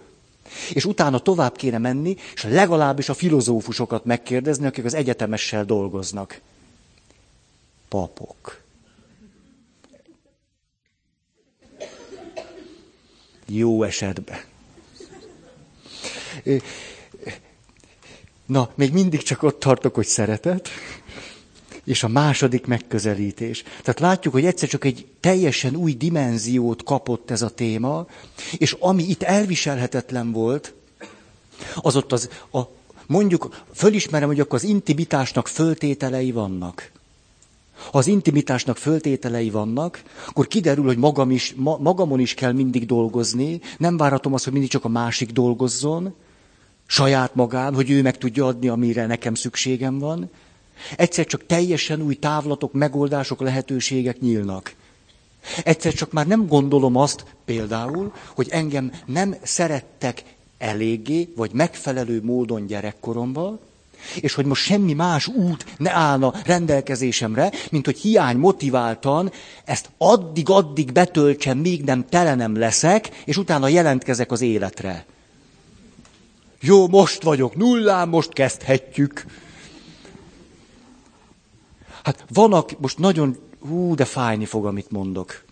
És utána tovább kéne menni, és legalábbis a filozófusokat megkérdezni, akik az egyetemessel dolgoznak. Papok. Jó esetben. Na, még mindig csak ott tartok, hogy szeretet. És a második megközelítés. Tehát látjuk, hogy egyszer csak egy teljesen új dimenziót kapott ez a téma, és ami itt elviselhetetlen volt, az ott az, a, mondjuk, fölismerem, hogy akkor az intimitásnak föltételei vannak. Ha az intimitásnak föltételei vannak, akkor kiderül, hogy magam is, ma, magamon is kell mindig dolgozni, nem várhatom azt, hogy mindig csak a másik dolgozzon, saját magán, hogy ő meg tudja adni, amire nekem szükségem van. Egyszer csak teljesen új távlatok, megoldások, lehetőségek nyílnak. Egyszer csak már nem gondolom azt például, hogy engem nem szerettek eléggé, vagy megfelelő módon gyerekkoromban, és hogy most semmi más út ne állna rendelkezésemre, mint hogy hiány motiváltan ezt addig-addig betöltsem, míg nem telenem leszek, és utána jelentkezek az életre. Jó, most vagyok nullán, most kezdhetjük. Hát van, aki, most nagyon, hú, de fájni fog, amit mondok.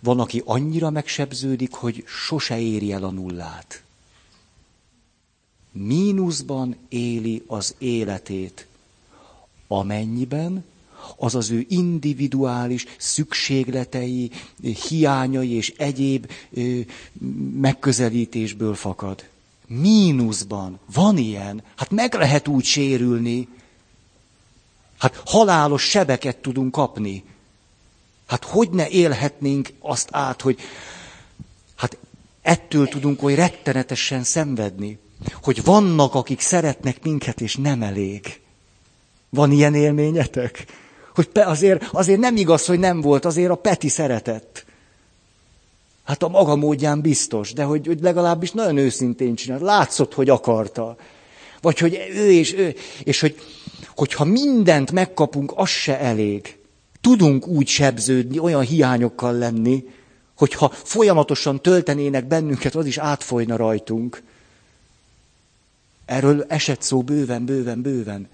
Van, aki annyira megsebződik, hogy sose éri el a nullát. Mínuszban éli az életét, amennyiben az az ő individuális szükségletei, hiányai és egyéb megközelítésből fakad. Mínuszban. Van ilyen. Hát meg lehet úgy sérülni, Hát halálos sebeket tudunk kapni. Hát hogy ne élhetnénk azt át, hogy hát ettől tudunk oly rettenetesen szenvedni, hogy vannak, akik szeretnek minket, és nem elég. Van ilyen élményetek? Hogy azért, azért nem igaz, hogy nem volt, azért a Peti szeretett. Hát a maga módján biztos, de hogy, hogy legalábbis nagyon őszintén csinált. Látszott, hogy akarta. Vagy hogy ő és ő, és hogy hogyha mindent megkapunk, az se elég. Tudunk úgy sebződni, olyan hiányokkal lenni, hogyha folyamatosan töltenének bennünket, az is átfolyna rajtunk. Erről esett szó bőven, bőven, bőven.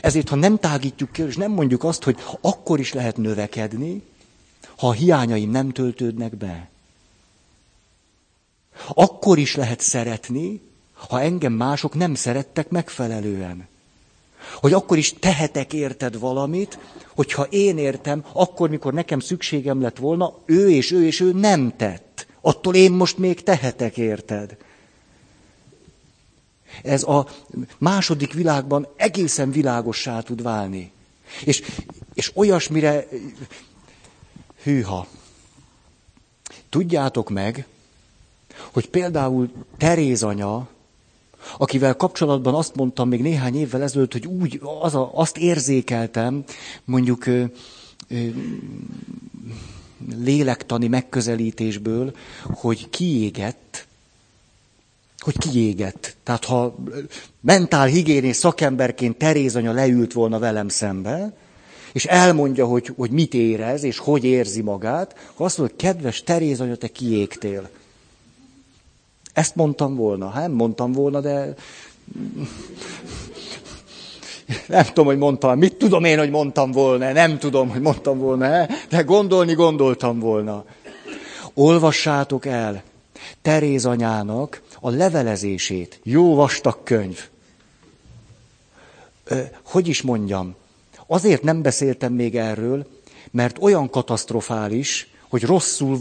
Ezért, ha nem tágítjuk ki, és nem mondjuk azt, hogy akkor is lehet növekedni, ha a hiányaim nem töltődnek be. Akkor is lehet szeretni, ha engem mások nem szerettek megfelelően. Hogy akkor is tehetek érted valamit, hogyha én értem, akkor, mikor nekem szükségem lett volna, ő és ő és ő nem tett. Attól én most még tehetek érted. Ez a második világban egészen világossá tud válni. És, és olyasmire, hűha, tudjátok meg, hogy például Teréz anya akivel kapcsolatban azt mondtam még néhány évvel ezelőtt, hogy úgy az a, azt érzékeltem, mondjuk ö, ö, lélektani megközelítésből, hogy kiégett, hogy kiégett. Tehát ha mentál higiénés szakemberként Terézanya leült volna velem szembe, és elmondja, hogy, hogy mit érez, és hogy érzi magát, akkor azt mondja, hogy kedves Terézanya, te kiégtél. Ezt mondtam volna. Hát mondtam volna, de nem tudom, hogy mondtam. Mit tudom én, hogy mondtam volna? Nem tudom, hogy mondtam volna, de gondolni gondoltam volna. Olvassátok el Teréz anyának a levelezését. Jó vastag könyv. Hogy is mondjam? Azért nem beszéltem még erről, mert olyan katasztrofális, hogy rosszul,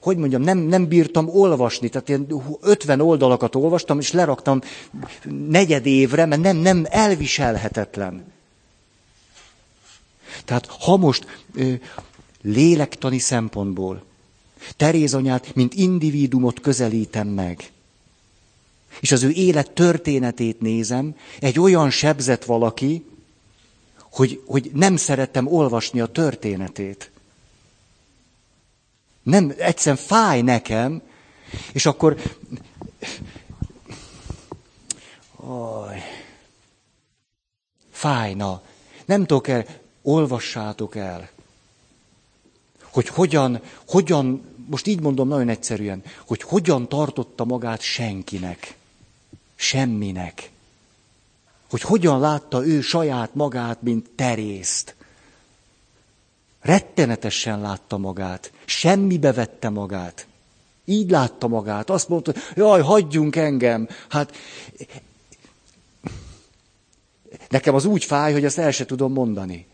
hogy mondjam, nem, nem bírtam olvasni. Tehát én 50 oldalakat olvastam, és leraktam negyed évre, mert nem, nem elviselhetetlen. Tehát ha most lélektani szempontból Teréz anyát, mint individumot közelítem meg, és az ő élet történetét nézem, egy olyan sebzett valaki, hogy, hogy nem szerettem olvasni a történetét. Nem, egyszerűen fáj nekem, és akkor... Aj, fájna. Nem tudok el, olvassátok el, hogy hogyan, hogyan, most így mondom nagyon egyszerűen, hogy hogyan tartotta magát senkinek, semminek. Hogy hogyan látta ő saját magát, mint terészt. Rettenetesen látta magát. Semmibe vette magát. Így látta magát. Azt mondta, jaj, hagyjunk engem. Hát nekem az úgy fáj, hogy ezt el se tudom mondani.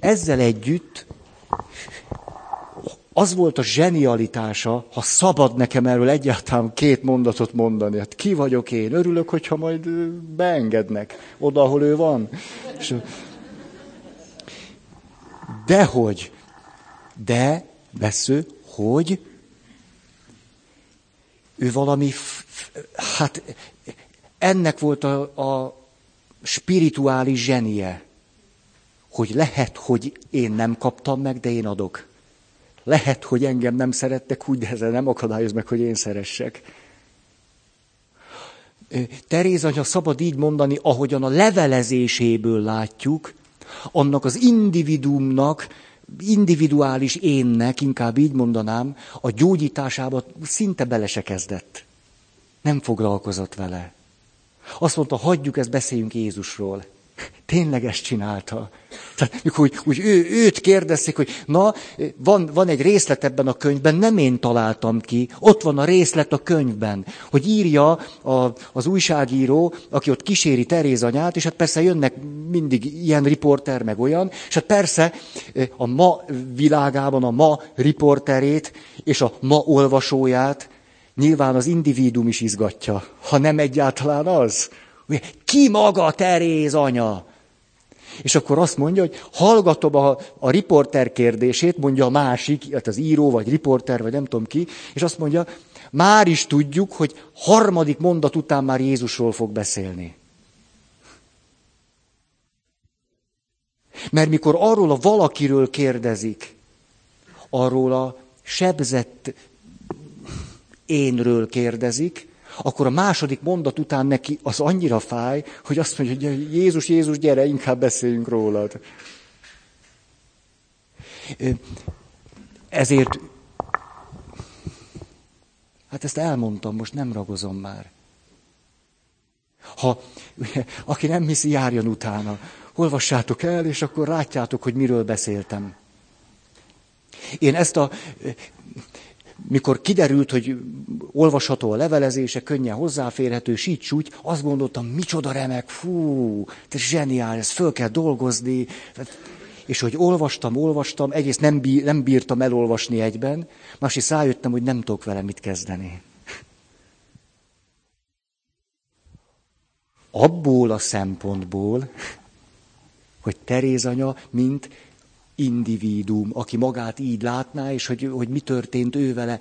Ezzel együtt az volt a zsenialitása, ha szabad nekem erről egyáltalán két mondatot mondani. Hát ki vagyok én? Örülök, hogyha majd beengednek oda, ahol ő van. És, dehogy, de, vesző, hogy ő valami, hát ennek volt a, a spirituális zsenie, hogy lehet, hogy én nem kaptam meg, de én adok. Lehet, hogy engem nem szerettek úgy, de ezzel nem akadályoz meg, hogy én szeressek. Teréz anya szabad így mondani, ahogyan a levelezéséből látjuk, annak az individuumnak, individuális énnek, inkább így mondanám, a gyógyításába szinte bele se kezdett. Nem foglalkozott vele. Azt mondta, hagyjuk ezt, beszéljünk Jézusról. Tényleg ezt csinálta. Tehát, mikor úgy, úgy ő, őt kérdezték, hogy na, van, van egy részlet ebben a könyvben, nem én találtam ki, ott van a részlet a könyvben, hogy írja a, az újságíró, aki ott kíséri Teréz anyát, és hát persze jönnek mindig ilyen riporter, meg olyan, és hát persze a ma világában a ma riporterét és a ma olvasóját nyilván az individuum is izgatja, ha nem egyáltalán az. Ki maga Teréz anya? És akkor azt mondja, hogy hallgatom a, a riporter kérdését, mondja a másik, hát az író, vagy riporter, vagy nem tudom ki, és azt mondja, már is tudjuk, hogy harmadik mondat után már Jézusról fog beszélni. Mert mikor arról a valakiről kérdezik, arról a sebzett énről kérdezik, akkor a második mondat után neki az annyira fáj, hogy azt mondja, hogy Jézus, Jézus, gyere, inkább beszéljünk rólad. Ezért, hát ezt elmondtam, most nem ragozom már. Ha, aki nem hiszi, járjon utána. Olvassátok el, és akkor látjátok, hogy miről beszéltem. Én ezt a mikor kiderült, hogy olvasható a levelezése, könnyen hozzáférhető, síts úgy, azt gondoltam, micsoda remek, fú, ez zseniál, ez föl kell dolgozni. És hogy olvastam, olvastam, egyrészt nem, bí, nem bírtam elolvasni egyben, másrészt rájöttem, hogy nem tudok vele mit kezdeni. Abból a szempontból, hogy Teréz anya, mint individuum, aki magát így látná, és hogy, hogy mi történt ő vele,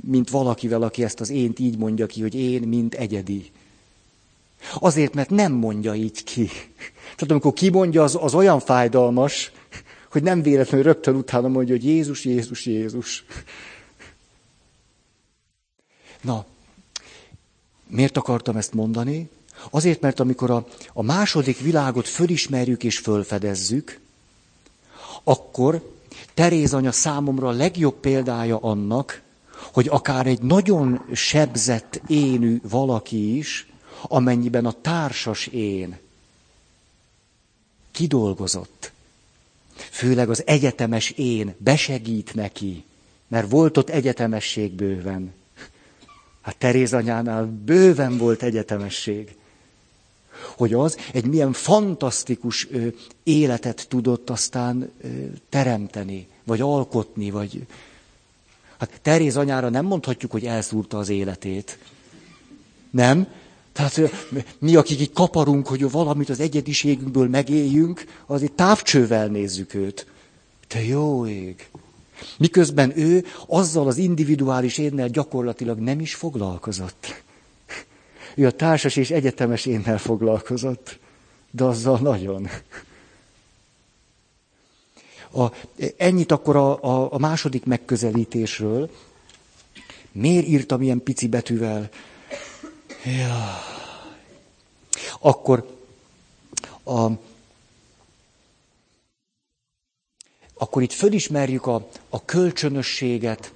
mint valakivel, aki ezt az ént így mondja ki, hogy én, mint egyedi. Azért, mert nem mondja így ki. Tehát amikor kimondja, az, az olyan fájdalmas, hogy nem véletlenül rögtön utána mondja, hogy Jézus, Jézus, Jézus. Na, miért akartam ezt mondani? Azért, mert amikor a, a második világot fölismerjük és fölfedezzük, akkor Teréz anya számomra a legjobb példája annak, hogy akár egy nagyon sebzett énű valaki is, amennyiben a társas én kidolgozott, főleg az egyetemes én besegít neki, mert volt ott egyetemesség bőven. Hát Teréz anyánál bőven volt egyetemesség hogy az egy milyen fantasztikus életet tudott aztán teremteni, vagy alkotni, vagy... Hát Teréz anyára nem mondhatjuk, hogy elszúrta az életét. Nem? Tehát mi, akik így kaparunk, hogy valamit az egyediségünkből megéljünk, azért távcsővel nézzük őt. Te jó ég! Miközben ő azzal az individuális énnel gyakorlatilag nem is foglalkozott. Ő a társas és egyetemes énnel foglalkozott, de azzal nagyon. A, ennyit akkor a, a, a második megközelítésről. Miért írtam ilyen pici betűvel? Ja. Akkor a, akkor itt fölismerjük a, a kölcsönösséget,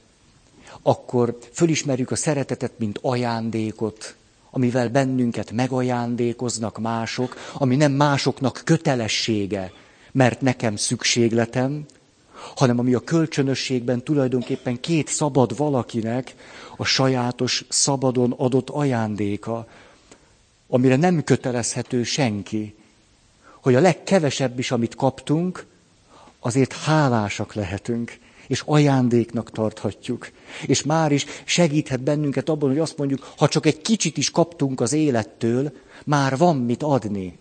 akkor fölismerjük a szeretetet, mint ajándékot, amivel bennünket megajándékoznak mások, ami nem másoknak kötelessége, mert nekem szükségletem, hanem ami a kölcsönösségben tulajdonképpen két szabad valakinek a sajátos, szabadon adott ajándéka, amire nem kötelezhető senki, hogy a legkevesebb is, amit kaptunk, azért hálásak lehetünk, és ajándéknak tarthatjuk. És már is segíthet bennünket abban, hogy azt mondjuk, ha csak egy kicsit is kaptunk az élettől, már van mit adni.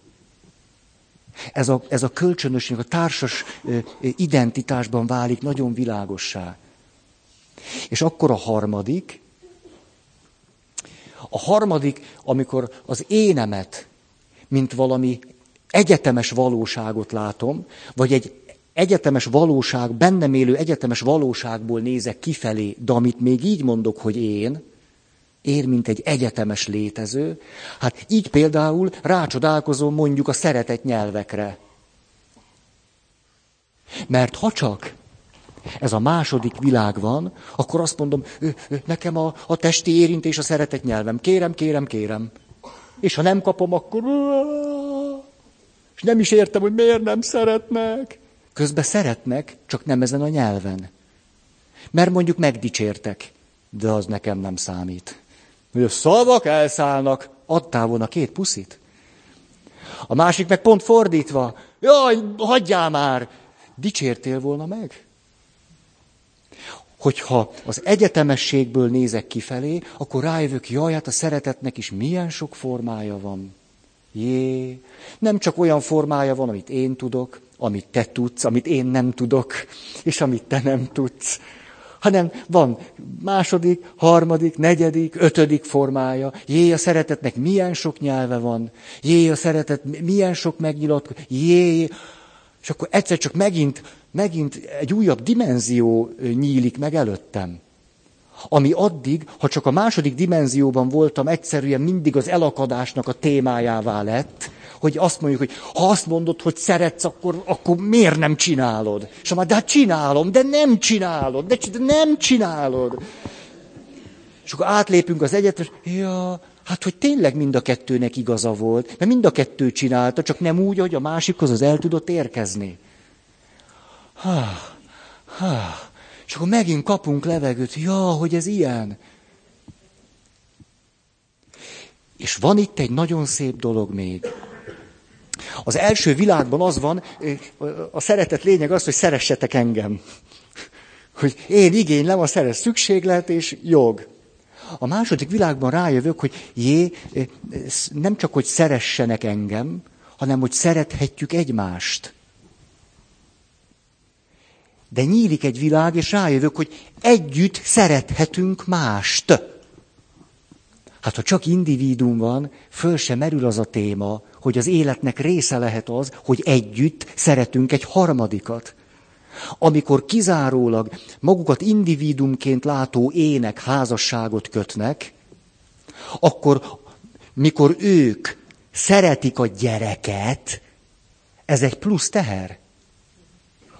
Ez a, ez a kölcsönösség, a társas identitásban válik nagyon világossá. És akkor a harmadik, a harmadik, amikor az énemet, mint valami egyetemes valóságot látom, vagy egy egyetemes valóság, bennem élő egyetemes valóságból nézek kifelé, de amit még így mondok, hogy én, én, mint egy egyetemes létező, hát így például rácsodálkozom mondjuk a szeretett nyelvekre. Mert ha csak ez a második világ van, akkor azt mondom, nekem a, a testi érintés a szeretett nyelvem. Kérem, kérem, kérem. És ha nem kapom, akkor... És nem is értem, hogy miért nem szeretnek. Közben szeretnek, csak nem ezen a nyelven. Mert mondjuk megdicsértek, de az nekem nem számít. Hogy a szavak elszállnak, adtál volna két puszit. A másik meg pont fordítva. Jaj, hagyjál már! Dicsértél volna meg? Hogyha az egyetemességből nézek kifelé, akkor rájövök, jaj, hát a szeretetnek is milyen sok formája van. Jé, nem csak olyan formája van, amit én tudok, amit te tudsz, amit én nem tudok, és amit te nem tudsz, hanem van második, harmadik, negyedik, ötödik formája. Jé, a szeretetnek milyen sok nyelve van, jé, a szeretet milyen sok megnyilatkozik, jé, és akkor egyszer csak megint, megint egy újabb dimenzió nyílik meg előttem. Ami addig, ha csak a második dimenzióban voltam, egyszerűen mindig az elakadásnak a témájává lett, hogy azt mondjuk, hogy ha azt mondod, hogy szeretsz, akkor, akkor miért nem csinálod? És már, de hát csinálom, de nem csinálod, de, de nem csinálod. És akkor átlépünk az egyetes, ja, hát hogy tényleg mind a kettőnek igaza volt, mert mind a kettő csinálta, csak nem úgy, hogy a másikhoz az el tudott érkezni. Ha, ha. És akkor megint kapunk levegőt, ja, hogy ez ilyen. És van itt egy nagyon szép dolog még. Az első világban az van, a szeretet lényeg az, hogy szeressetek engem. Hogy én igénylem, a szeret szükséglet és jog. A második világban rájövök, hogy jé, nem csak, hogy szeressenek engem, hanem, hogy szerethetjük egymást. De nyílik egy világ, és rájövök, hogy együtt szerethetünk mást. Hát ha csak individuum van, föl sem merül az a téma, hogy az életnek része lehet az, hogy együtt szeretünk egy harmadikat. Amikor kizárólag magukat individumként látó ének házasságot kötnek, akkor mikor ők szeretik a gyereket, ez egy plusz teher,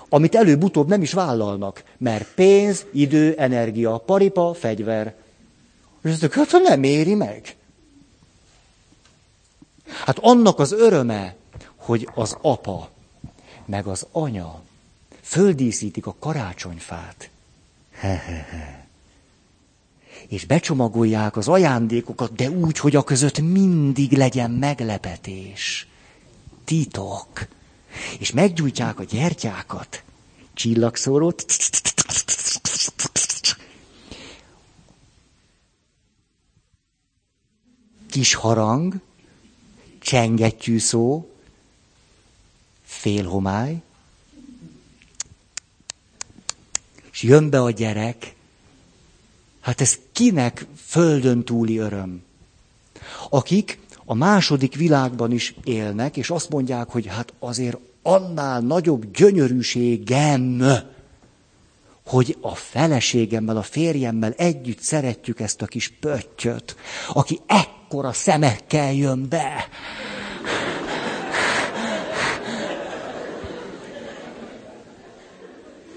amit előbb-utóbb nem is vállalnak, mert pénz, idő, energia, paripa, fegyver. És ezt hát nem éri meg. Hát annak az öröme, hogy az apa, meg az anya földíszítik a karácsonyfát. És becsomagolják az ajándékokat, de úgy, hogy a között mindig legyen meglepetés. Titok. És meggyújtják a gyertyákat. Csillagszórót. Kis harang, csengettyű szó, félhomály, és jön be a gyerek, hát ez kinek földön túli öröm? Akik a második világban is élnek, és azt mondják, hogy hát azért annál nagyobb gyönyörűségem, hogy a feleségemmel, a férjemmel együtt szeretjük ezt a kis pöttyöt, aki ekkora szemekkel jön be.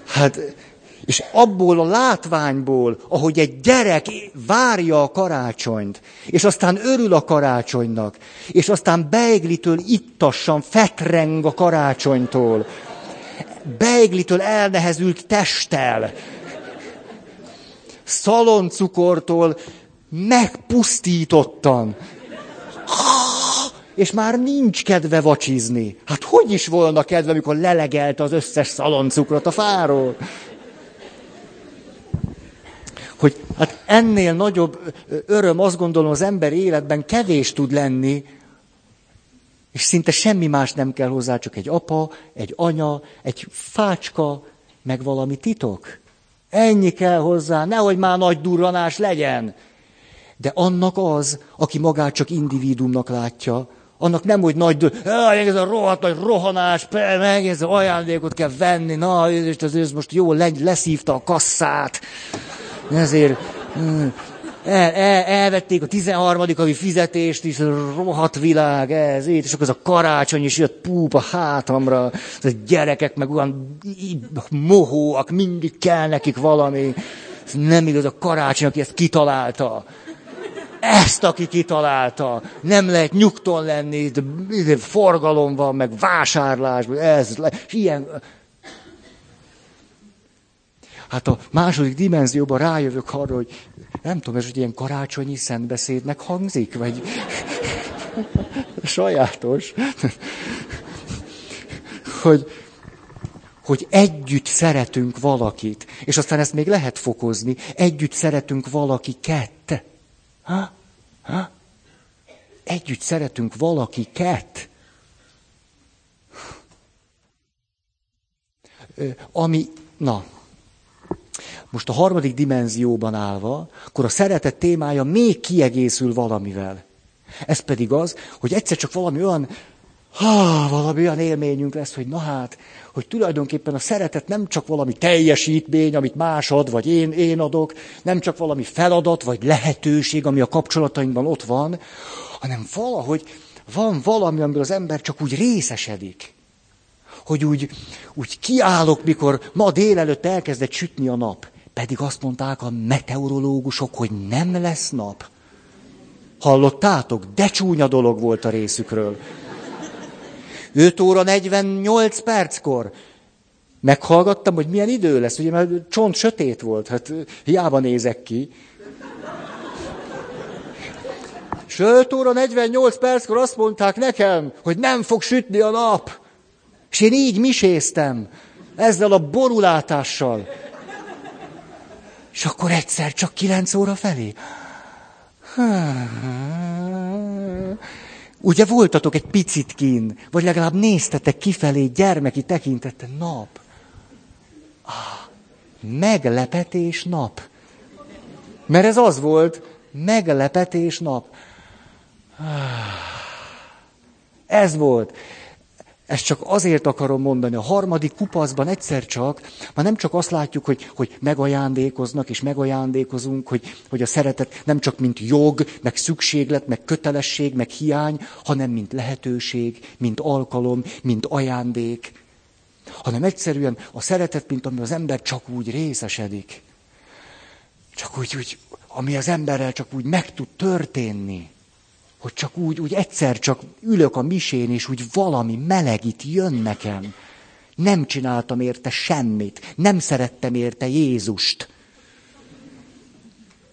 Hát, és abból a látványból, ahogy egy gyerek várja a karácsonyt, és aztán örül a karácsonynak, és aztán beiglitől ittassan fetreng a karácsonytól, beiglitől elnehezült testtel, szaloncukortól megpusztítottan. és már nincs kedve vacsizni. Hát hogy is volna kedve, amikor lelegelte az összes szaloncukrot a fáról? Hogy hát ennél nagyobb öröm, azt gondolom, az ember életben kevés tud lenni, és szinte semmi más nem kell hozzá, csak egy apa, egy anya, egy fácska, meg valami titok. Ennyi kell hozzá, nehogy már nagy durranás legyen. De annak az, aki magát csak individumnak látja, annak nem, hogy nagy, ez a rohadt nagy rohanás, meg ez ajándékot kell venni, na, és az ez most jól leszívta a kasszát. Ezért hm, el, el, elvették a 13. havi fizetést is, rohadt világ, ez, és akkor az a karácsony is jött púp a hátamra, az a gyerekek meg olyan mohóak, mindig kell nekik valami. Ez nem igaz, a karácsony, aki ezt kitalálta. Ezt, aki kitalálta. Nem lehet nyugton lenni, de forgalom van, meg vásárlás, ez, és ilyen. Hát a második dimenzióban rájövök arra, hogy nem tudom, ez hogy ilyen karácsonyi szentbeszédnek hangzik, vagy sajátos, hogy, hogy együtt szeretünk valakit, és aztán ezt még lehet fokozni, együtt szeretünk valakiket. Ha? Ha? Együtt szeretünk valakiket. Ami, na, most a harmadik dimenzióban állva, akkor a szeretet témája még kiegészül valamivel. Ez pedig az, hogy egyszer csak valami olyan, ha, valami olyan élményünk lesz, hogy na hát, hogy tulajdonképpen a szeretet nem csak valami teljesítmény, amit más ad, vagy én, én adok, nem csak valami feladat, vagy lehetőség, ami a kapcsolatainkban ott van, hanem valahogy van valami, amiből az ember csak úgy részesedik. Hogy úgy, úgy kiállok, mikor ma délelőtt elkezdett sütni a nap. Pedig azt mondták a meteorológusok, hogy nem lesz nap. Hallottátok? De csúnya dolog volt a részükről. 5 óra 48 perckor. Meghallgattam, hogy milyen idő lesz, ugye mert csont sötét volt, hát hiába nézek ki. És 5 óra 48 perckor azt mondták nekem, hogy nem fog sütni a nap. És én így miséztem, ezzel a borulátással. És akkor egyszer csak kilenc óra felé. Ugye voltatok egy picit kín, vagy legalább néztetek kifelé gyermeki tekintette nap. Ah, meglepetés nap. Mert ez az volt, meglepetés nap. Ah, ez volt. Ezt csak azért akarom mondani, a harmadik kupaszban egyszer csak, már nem csak azt látjuk, hogy, hogy megajándékoznak és megajándékozunk, hogy, hogy a szeretet nem csak mint jog, meg szükséglet, meg kötelesség, meg hiány, hanem mint lehetőség, mint alkalom, mint ajándék, hanem egyszerűen a szeretet, mint ami az ember csak úgy részesedik. Csak úgy, úgy ami az emberrel csak úgy meg tud történni hogy csak úgy, úgy egyszer csak ülök a misén, és úgy valami melegít jön nekem. Nem csináltam érte semmit, nem szerettem érte Jézust,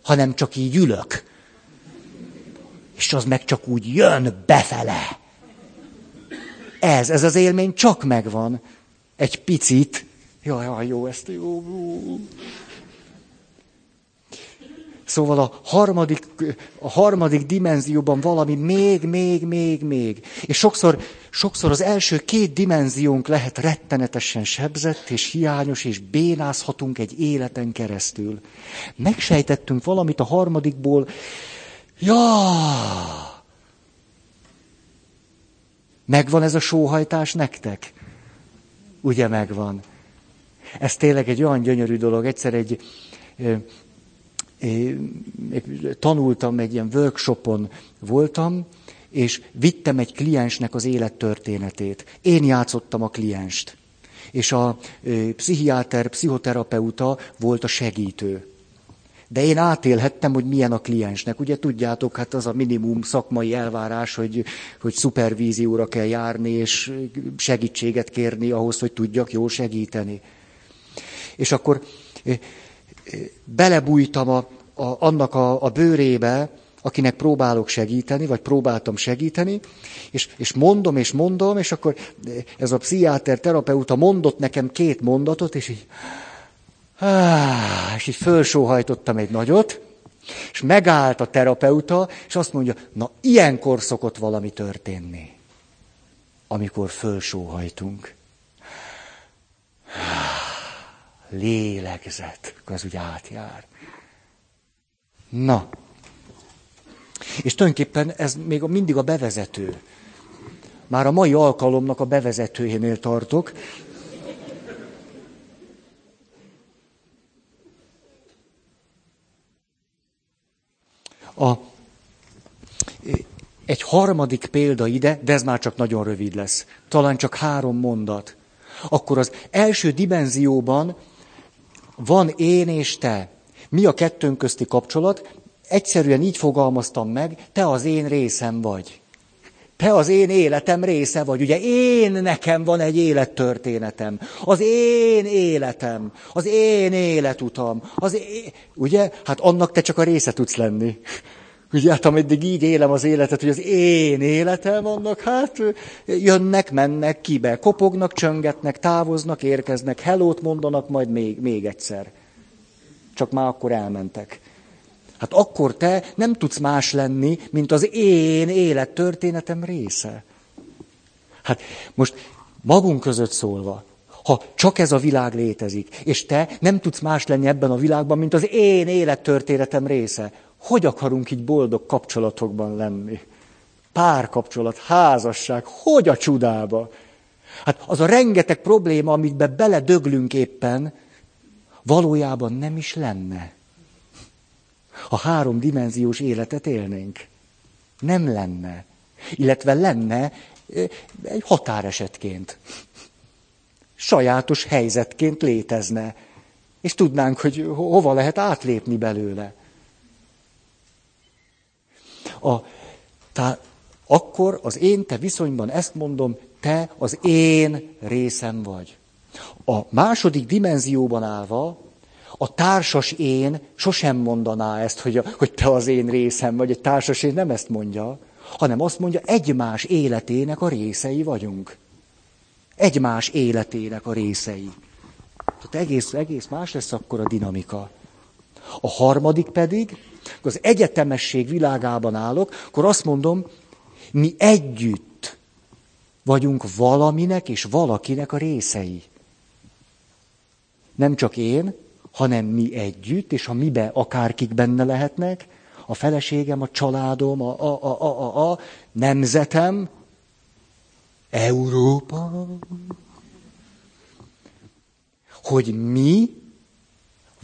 hanem csak így ülök. És az meg csak úgy jön befele. Ez, ez az élmény csak megvan. Egy picit. Jaj, jaj, jó, ezt jó. jó. Szóval a harmadik, a harmadik dimenzióban valami még, még, még, még. És sokszor, sokszor az első két dimenziónk lehet rettenetesen sebzett, és hiányos, és bénázhatunk egy életen keresztül. Megsejtettünk valamit a harmadikból. Ja! Megvan ez a sóhajtás nektek? Ugye megvan. Ez tényleg egy olyan gyönyörű dolog. Egyszer egy tanultam, egy ilyen workshopon voltam, és vittem egy kliensnek az élettörténetét. Én játszottam a klienst. És a pszichiáter, pszichoterapeuta volt a segítő. De én átélhettem, hogy milyen a kliensnek. Ugye tudjátok, hát az a minimum szakmai elvárás, hogy, hogy szupervízióra kell járni, és segítséget kérni ahhoz, hogy tudjak jól segíteni. És akkor belebújtam a, a, annak a, a bőrébe, akinek próbálok segíteni, vagy próbáltam segíteni, és, és mondom, és mondom, és akkor ez a pszichiáter, terapeuta mondott nekem két mondatot, és így, és így fölsóhajtottam egy nagyot, és megállt a terapeuta, és azt mondja, na ilyenkor szokott valami történni, amikor fölsóhajtunk. Lélegzet, az úgy átjár. Na, és tulajdonképpen ez még mindig a bevezető. Már a mai alkalomnak a bevezetőjénél tartok. A, egy harmadik példa ide, de ez már csak nagyon rövid lesz. Talán csak három mondat. Akkor az első dimenzióban van én és te. Mi a kettőnk közti kapcsolat? Egyszerűen így fogalmaztam meg, te az én részem vagy. Te az én életem része vagy. Ugye én nekem van egy élettörténetem. Az én életem. Az én életutam. Az én... Ugye? Hát annak te csak a része tudsz lenni. Ugye, hát ameddig így élem az életet, hogy az én életem annak, hát jönnek, mennek, kibe, kopognak, csöngetnek, távoznak, érkeznek, hellót mondanak, majd még, még egyszer. Csak már akkor elmentek. Hát akkor te nem tudsz más lenni, mint az én élettörténetem része. Hát most magunk között szólva, ha csak ez a világ létezik, és te nem tudsz más lenni ebben a világban, mint az én élettörténetem része, hogy akarunk így boldog kapcsolatokban lenni? Párkapcsolat, házasság, hogy a csudába? Hát az a rengeteg probléma, amit beledöglünk éppen, valójában nem is lenne ha háromdimenziós életet élnénk. Nem lenne. Illetve lenne egy határesetként. Sajátos helyzetként létezne. És tudnánk, hogy hova lehet átlépni belőle. A, tá, akkor az én te viszonyban ezt mondom, te az én részem vagy. A második dimenzióban állva a társas én sosem mondaná ezt, hogy, hogy te az én részem vagy. Egy társas én nem ezt mondja, hanem azt mondja, egymás életének a részei vagyunk. Egymás életének a részei. Tehát egész, egész más lesz akkor a dinamika. A harmadik pedig, az egyetemesség világában állok, akkor azt mondom, mi együtt vagyunk valaminek és valakinek a részei. Nem csak én, hanem mi együtt, és ha mibe akárkik benne lehetnek, a feleségem, a családom, a, a, a, a, a, a nemzetem, Európa, hogy mi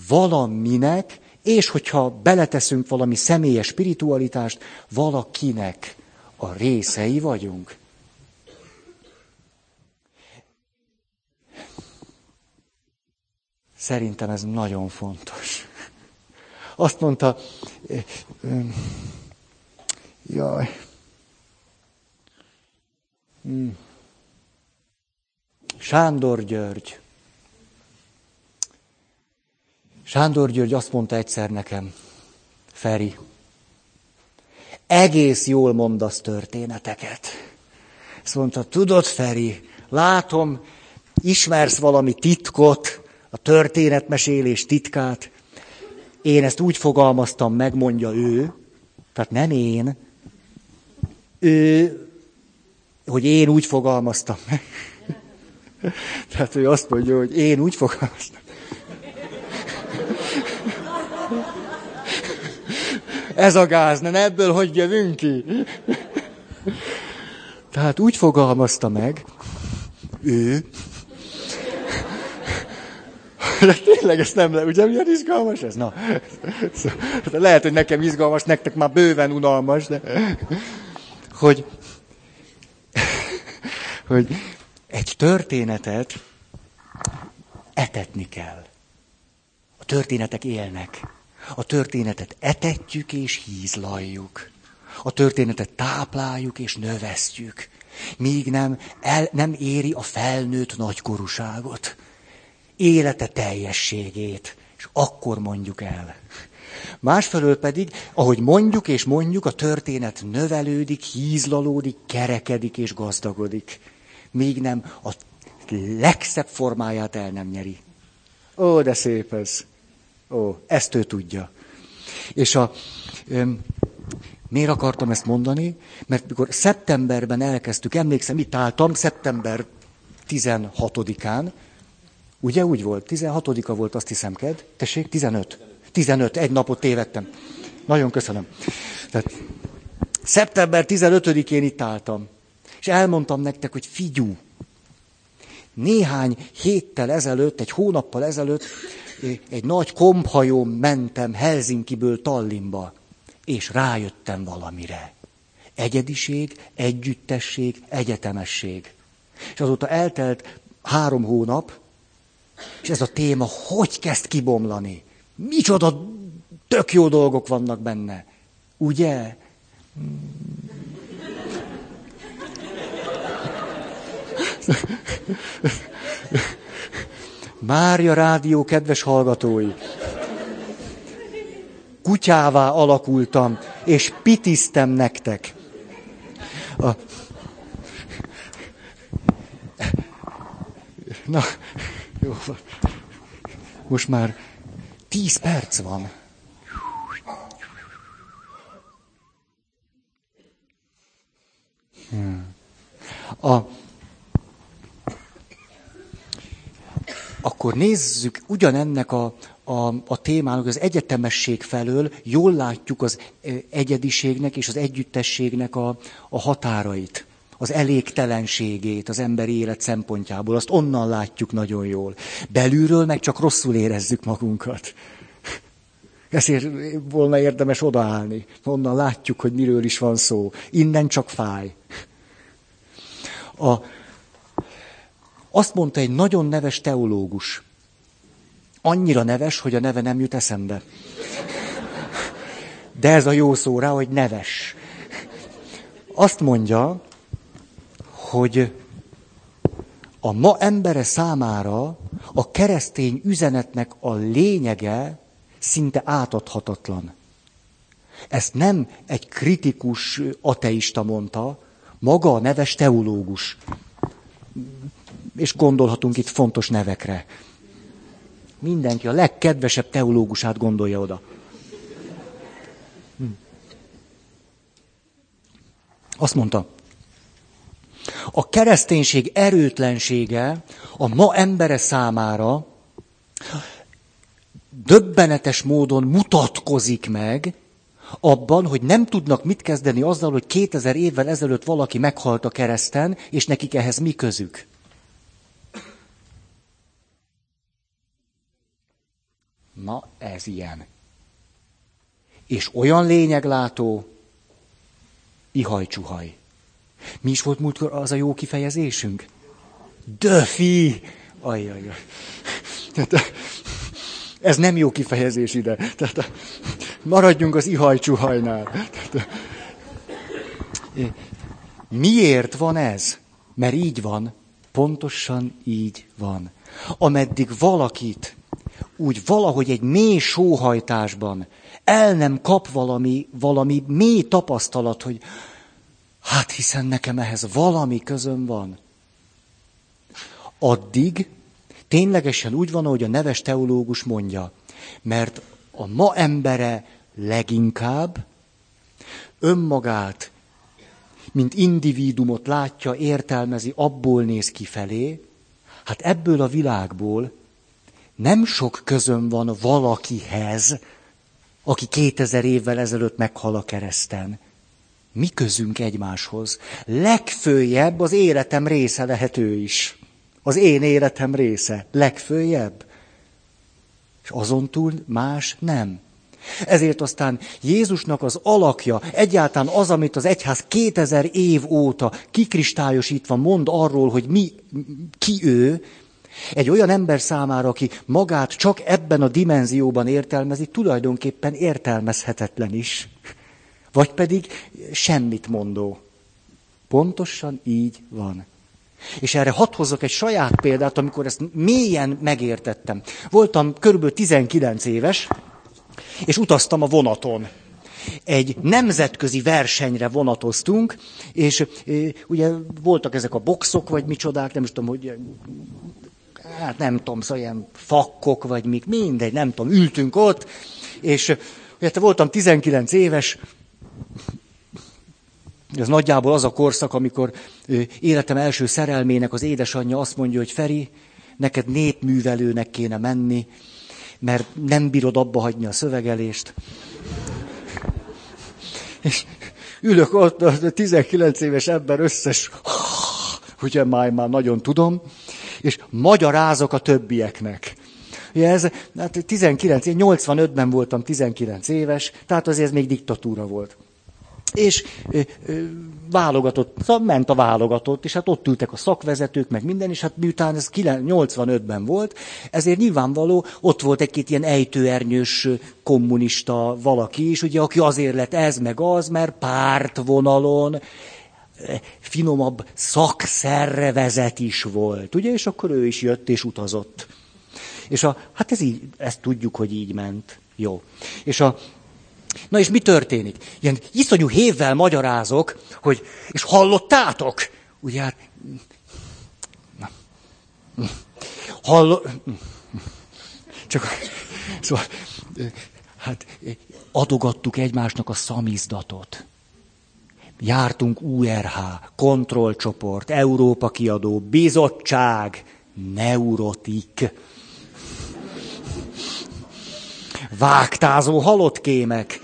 valaminek, és hogyha beleteszünk valami személyes spiritualitást, valakinek a részei vagyunk. Szerintem ez nagyon fontos. Azt mondta, jaj, hmm. Sándor György. Sándor György azt mondta egyszer nekem, Feri, egész jól mondasz történeteket. Azt mondta, tudod, Feri, látom, ismersz valami titkot, a történetmesélés titkát. Én ezt úgy fogalmaztam meg, mondja ő, tehát nem én, ő, hogy én úgy fogalmaztam meg. Tehát ő azt mondja, hogy én úgy fogalmaztam. Ez a gáz, nem ebből hogy jövünk ki? Tehát úgy fogalmazta meg, ő, de tényleg ez nem le, ugye milyen izgalmas ez? Na, lehet, hogy nekem izgalmas, nektek már bőven unalmas, de hogy, hogy egy történetet etetni kell. A történetek élnek. A történetet etetjük és hízlaljuk. A történetet tápláljuk és növesztjük. Míg nem, el, nem éri a felnőtt nagykorúságot élete teljességét, és akkor mondjuk el. Másfelől pedig, ahogy mondjuk és mondjuk, a történet növelődik, hízlalódik, kerekedik és gazdagodik. Még nem a legszebb formáját el nem nyeri. Ó, de szép ez. Ó, ezt ő tudja. És a, öm, miért akartam ezt mondani? Mert mikor szeptemberben elkezdtük, emlékszem, itt álltam, szeptember 16-án, ugye úgy volt, 16-a volt, azt hiszem, ked? Tessék, 15. 15, egy napot tévedtem. Nagyon köszönöm. Tehát, szeptember 15-én itt álltam, és elmondtam nektek, hogy figyú, néhány héttel ezelőtt, egy hónappal ezelőtt egy nagy komphajón mentem Helsinkiből Tallinnba, és rájöttem valamire. Egyediség, együttesség, egyetemesség. És azóta eltelt három hónap, és ez a téma hogy kezd kibomlani? Micsoda tök jó dolgok vannak benne. Ugye? Mária Rádió kedves hallgatói! Kutyává alakultam, és pitiztem nektek. A... Na, jó van. Most már tíz perc van. Hmm. A, akkor nézzük ugyanennek a, a, a témának az egyetemesség felől, jól látjuk az egyediségnek és az együttességnek a, a határait, az elégtelenségét az emberi élet szempontjából. Azt onnan látjuk nagyon jól. Belülről meg csak rosszul érezzük magunkat. Ezért volna érdemes odaállni. Onnan látjuk, hogy miről is van szó. Innen csak fáj. A, azt mondta egy nagyon neves teológus. Annyira neves, hogy a neve nem jut eszembe. De ez a jó szó rá, hogy neves. Azt mondja, hogy a ma embere számára a keresztény üzenetnek a lényege szinte átadhatatlan. Ezt nem egy kritikus ateista mondta, maga a neves teológus és gondolhatunk itt fontos nevekre. Mindenki a legkedvesebb teológusát gondolja oda. Hm. Azt mondta, a kereszténység erőtlensége a ma embere számára döbbenetes módon mutatkozik meg abban, hogy nem tudnak mit kezdeni azzal, hogy 2000 évvel ezelőtt valaki meghalt a kereszten, és nekik ehhez mi közük. Na, ez ilyen. És olyan lényeglátó, ihaj-csuhaj. Mi is volt múltkor az a jó kifejezésünk? Döfi! Ajjaj. Tehát, ez nem jó kifejezés ide. Tehát, maradjunk az ihaj-csuhajnál. Miért van ez? Mert így van. Pontosan így van. Ameddig valakit úgy valahogy egy mély sóhajtásban el nem kap valami, valami mély tapasztalat, hogy hát hiszen nekem ehhez valami közöm van. Addig ténylegesen úgy van, ahogy a neves teológus mondja, mert a ma embere leginkább önmagát, mint individumot látja, értelmezi, abból néz kifelé, hát ebből a világból nem sok közöm van valakihez, aki 2000 évvel ezelőtt meghal a kereszten. Mi közünk egymáshoz? Legfőjebb az életem része lehet ő is. Az én életem része. Legfőjebb. És azon túl más nem. Ezért aztán Jézusnak az alakja, egyáltalán az, amit az egyház 2000 év óta kikristályosítva mond arról, hogy mi, ki ő, egy olyan ember számára, aki magát csak ebben a dimenzióban értelmezi, tulajdonképpen értelmezhetetlen is. Vagy pedig semmit mondó. Pontosan így van. És erre hadd hozzak egy saját példát, amikor ezt mélyen megértettem. Voltam körülbelül 19 éves, És utaztam a vonaton. Egy nemzetközi versenyre vonatoztunk, és e, ugye voltak ezek a boxok, vagy micsodák, nem is tudom, hogy hát nem tudom, szóval ilyen fakkok, vagy mik, mindegy, nem tudom, ültünk ott, és ugye voltam 19 éves, ez nagyjából az a korszak, amikor életem első szerelmének az édesanyja azt mondja, hogy Feri, neked népművelőnek kéne menni, mert nem bírod abba hagyni a szövegelést. És ülök ott, a 19 éves ember összes, ugye már, már nagyon tudom, és magyarázok a többieknek. Ugye ez, hát 19, én 85-ben voltam 19 éves, tehát azért ez még diktatúra volt. És ö, ö, válogatott, szóval ment a válogatott, és hát ott ültek a szakvezetők, meg minden, és hát miután ez 85-ben volt, ezért nyilvánvaló, ott volt egy-két ilyen ejtőernyős kommunista valaki is, ugye, aki azért lett ez meg az, mert pártvonalon finomabb szakszervezet is volt, ugye, és akkor ő is jött és utazott. És a, hát ez így, ezt tudjuk, hogy így ment. Jó. És a, na és mi történik? Ilyen iszonyú hévvel magyarázok, hogy, és hallottátok? Ugye hát, na, hallo, csak, szóval, hát adogattuk egymásnak a szamizdatot. Jártunk URH, kontrollcsoport, Európa kiadó, bizottság, neurotik vágtázó halott kémek.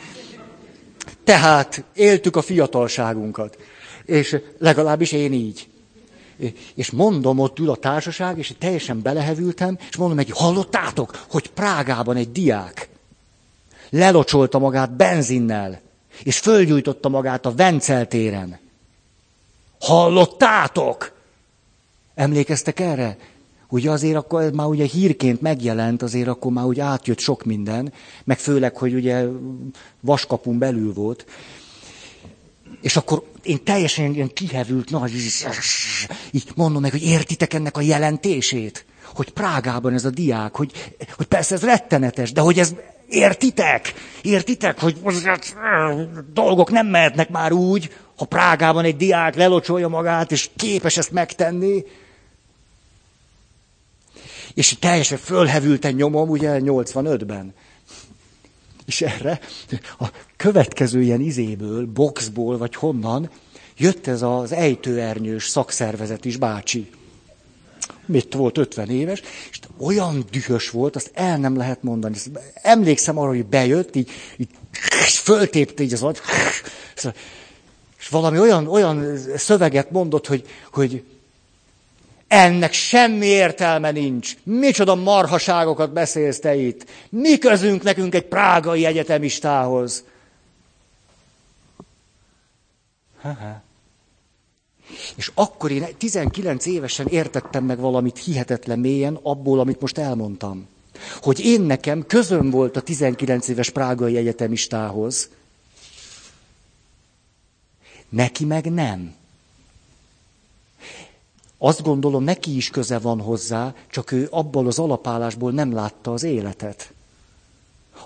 Tehát éltük a fiatalságunkat. És legalábbis én így. És mondom, ott ül a társaság, és teljesen belehevültem, és mondom neki, hallottátok, hogy Prágában egy diák lelocsolta magát benzinnel, és fölgyújtotta magát a Vencel téren. Hallottátok? Emlékeztek erre? Ugye azért akkor ez már ugye hírként megjelent, azért akkor már úgy átjött sok minden, meg főleg, hogy ugye vaskapun belül volt. És akkor én teljesen ilyen kihevült, nagy, így mondom meg, hogy értitek ennek a jelentését? Hogy Prágában ez a diák, hogy, hogy persze ez rettenetes, de hogy ez értitek? Értitek, hogy dolgok nem mehetnek már úgy, ha Prágában egy diák lelocsolja magát, és képes ezt megtenni, és teljesen fölhevülten nyomom, ugye 85-ben. És erre a következő ilyen izéből, boxból, vagy honnan, jött ez az ejtőernyős szakszervezet is, bácsi. Mit volt 50 éves, és olyan dühös volt, azt el nem lehet mondani. Emlékszem arra, hogy bejött, így, így föltépte így az agy, és valami olyan, olyan szöveget mondott, hogy, hogy ennek semmi értelme nincs. Micsoda marhaságokat beszélsz te itt. Mi közünk nekünk egy prágai egyetemistához? Ha-ha. És akkor én 19 évesen értettem meg valamit hihetetlen mélyen abból, amit most elmondtam. Hogy én nekem közöm volt a 19 éves prágai egyetemistához. Neki meg nem. Azt gondolom, neki is köze van hozzá, csak ő abból az alapállásból nem látta az életet.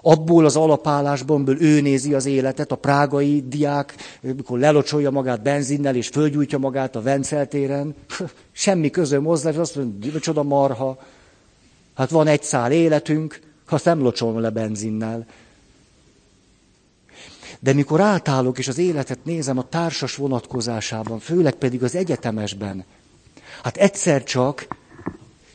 Abból az alapállásból ő nézi az életet, a prágai diák, mikor lelocsolja magát benzinnel, és fölgyújtja magát a Venceltéren, semmi közöm hozzá, és azt mondja, csoda marha, hát van egy szál életünk, ha nem locsolom le benzinnel. De mikor átállok, és az életet nézem a társas vonatkozásában, főleg pedig az egyetemesben, Hát egyszer csak,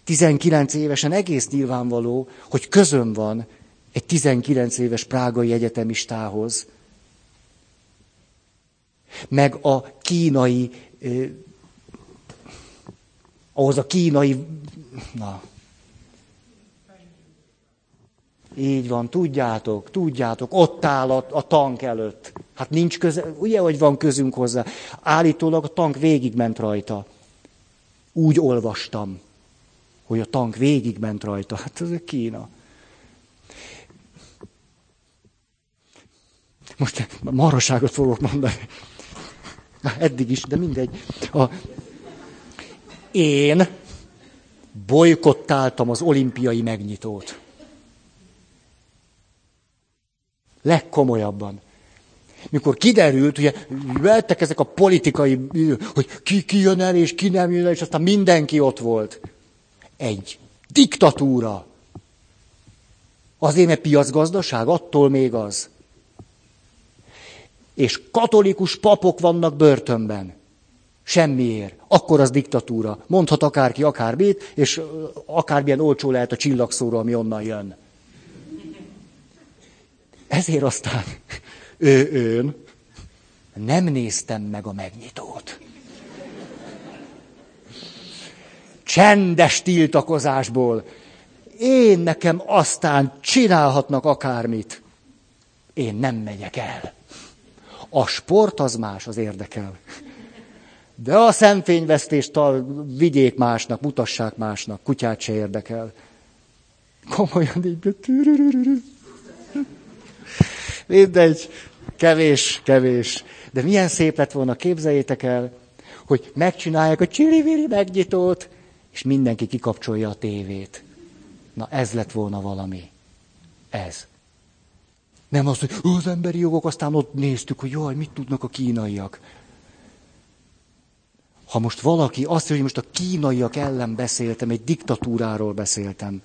19 évesen egész nyilvánvaló, hogy közöm van egy 19 éves prágai egyetemistához, meg a kínai, eh, ahhoz a kínai, na, így van, tudjátok, tudjátok, ott áll a, a tank előtt. Hát nincs köze, ugye, hogy van közünk hozzá. Állítólag a tank végigment rajta. Úgy olvastam, hogy a tank végigment rajta. Hát ez a Kína. Most maraságot fogok mondani. Na, eddig is, de mindegy. A... Én bolykottáltam az olimpiai megnyitót. Legkomolyabban. Mikor kiderült, ugye vettek ezek a politikai, hogy ki, ki jön el, és ki nem jön el, és aztán mindenki ott volt. Egy diktatúra. Azért, mert piacgazdaság, attól még az. És katolikus papok vannak börtönben. Semmiért. Akkor az diktatúra. Mondhat akárki akármit, és akármilyen olcsó lehet a csillagszóró, ami onnan jön. Ezért aztán ő, ön nem néztem meg a megnyitót. Csendes tiltakozásból. Én nekem aztán csinálhatnak akármit. Én nem megyek el. A sport az más, az érdekel. De a szemfényvesztést vigyék másnak, mutassák másnak, kutyát se érdekel. Komolyan így. Mindegy, kevés, kevés. De milyen szép lett volna, képzeljétek el, hogy megcsinálják a csili megnyitót, és mindenki kikapcsolja a tévét. Na ez lett volna valami. Ez. Nem az, hogy az emberi jogok, aztán ott néztük, hogy jaj, mit tudnak a kínaiak. Ha most valaki azt mondja, hogy most a kínaiak ellen beszéltem, egy diktatúráról beszéltem.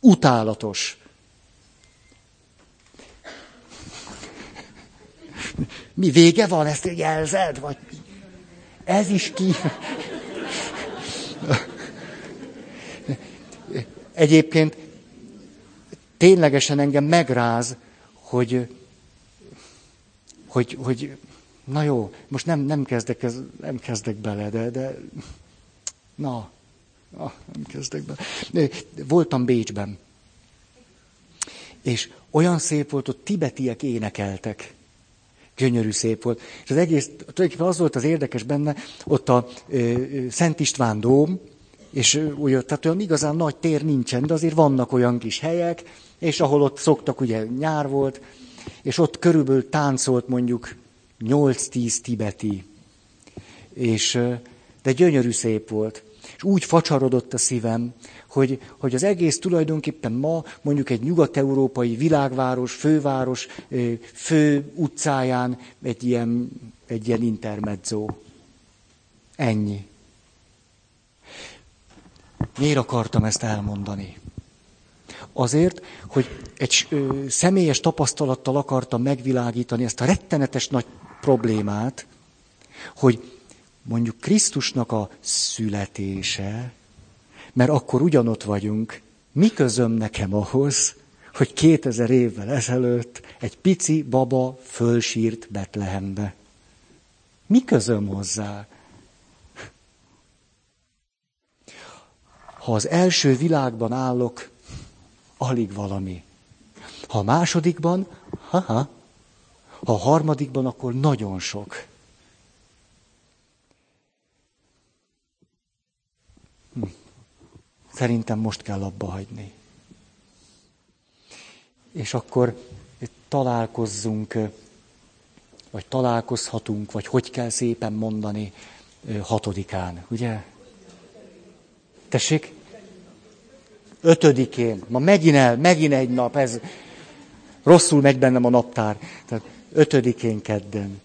Utálatos. Mi vége van, ezt jelzed? Vagy ez is ki... Egyébként ténylegesen engem megráz, hogy, hogy, hogy na jó, most nem, nem, kezdek, ez, nem kezdek bele, de, de na, na, nem kezdek bele. Voltam Bécsben, és olyan szép volt, ott tibetiek énekeltek. Gyönyörű szép volt. És az egész, tulajdonképpen az volt az érdekes benne, ott a ö, Szent István dóm, és ugye, tehát olyan igazán nagy tér nincsen, de azért vannak olyan kis helyek, és ahol ott szoktak, ugye nyár volt, és ott körülbelül táncolt mondjuk 8-10 tibeti, és, de gyönyörű szép volt. És úgy facsarodott a szívem, hogy, hogy az egész tulajdonképpen ma mondjuk egy nyugat-európai világváros, főváros, fő utcáján egy ilyen, egy ilyen intermezzo. Ennyi. Miért akartam ezt elmondani? Azért, hogy egy ö, személyes tapasztalattal akartam megvilágítani ezt a rettenetes nagy problémát, hogy mondjuk Krisztusnak a születése, mert akkor ugyanott vagyunk, mi közöm nekem ahhoz, hogy 2000 évvel ezelőtt egy pici baba fölsírt Betlehembe. Mi közöm hozzá? Ha az első világban állok, alig valami. Ha a másodikban, ha-ha. Ha a harmadikban, akkor nagyon sok. Hm. Szerintem most kell abba hagyni. És akkor találkozzunk, vagy találkozhatunk, vagy hogy kell szépen mondani hatodikán, ugye? Tessék? Ötödikén. Ma megint el, megint egy nap. Ez rosszul megy bennem a naptár. Tehát ötödikén kedden.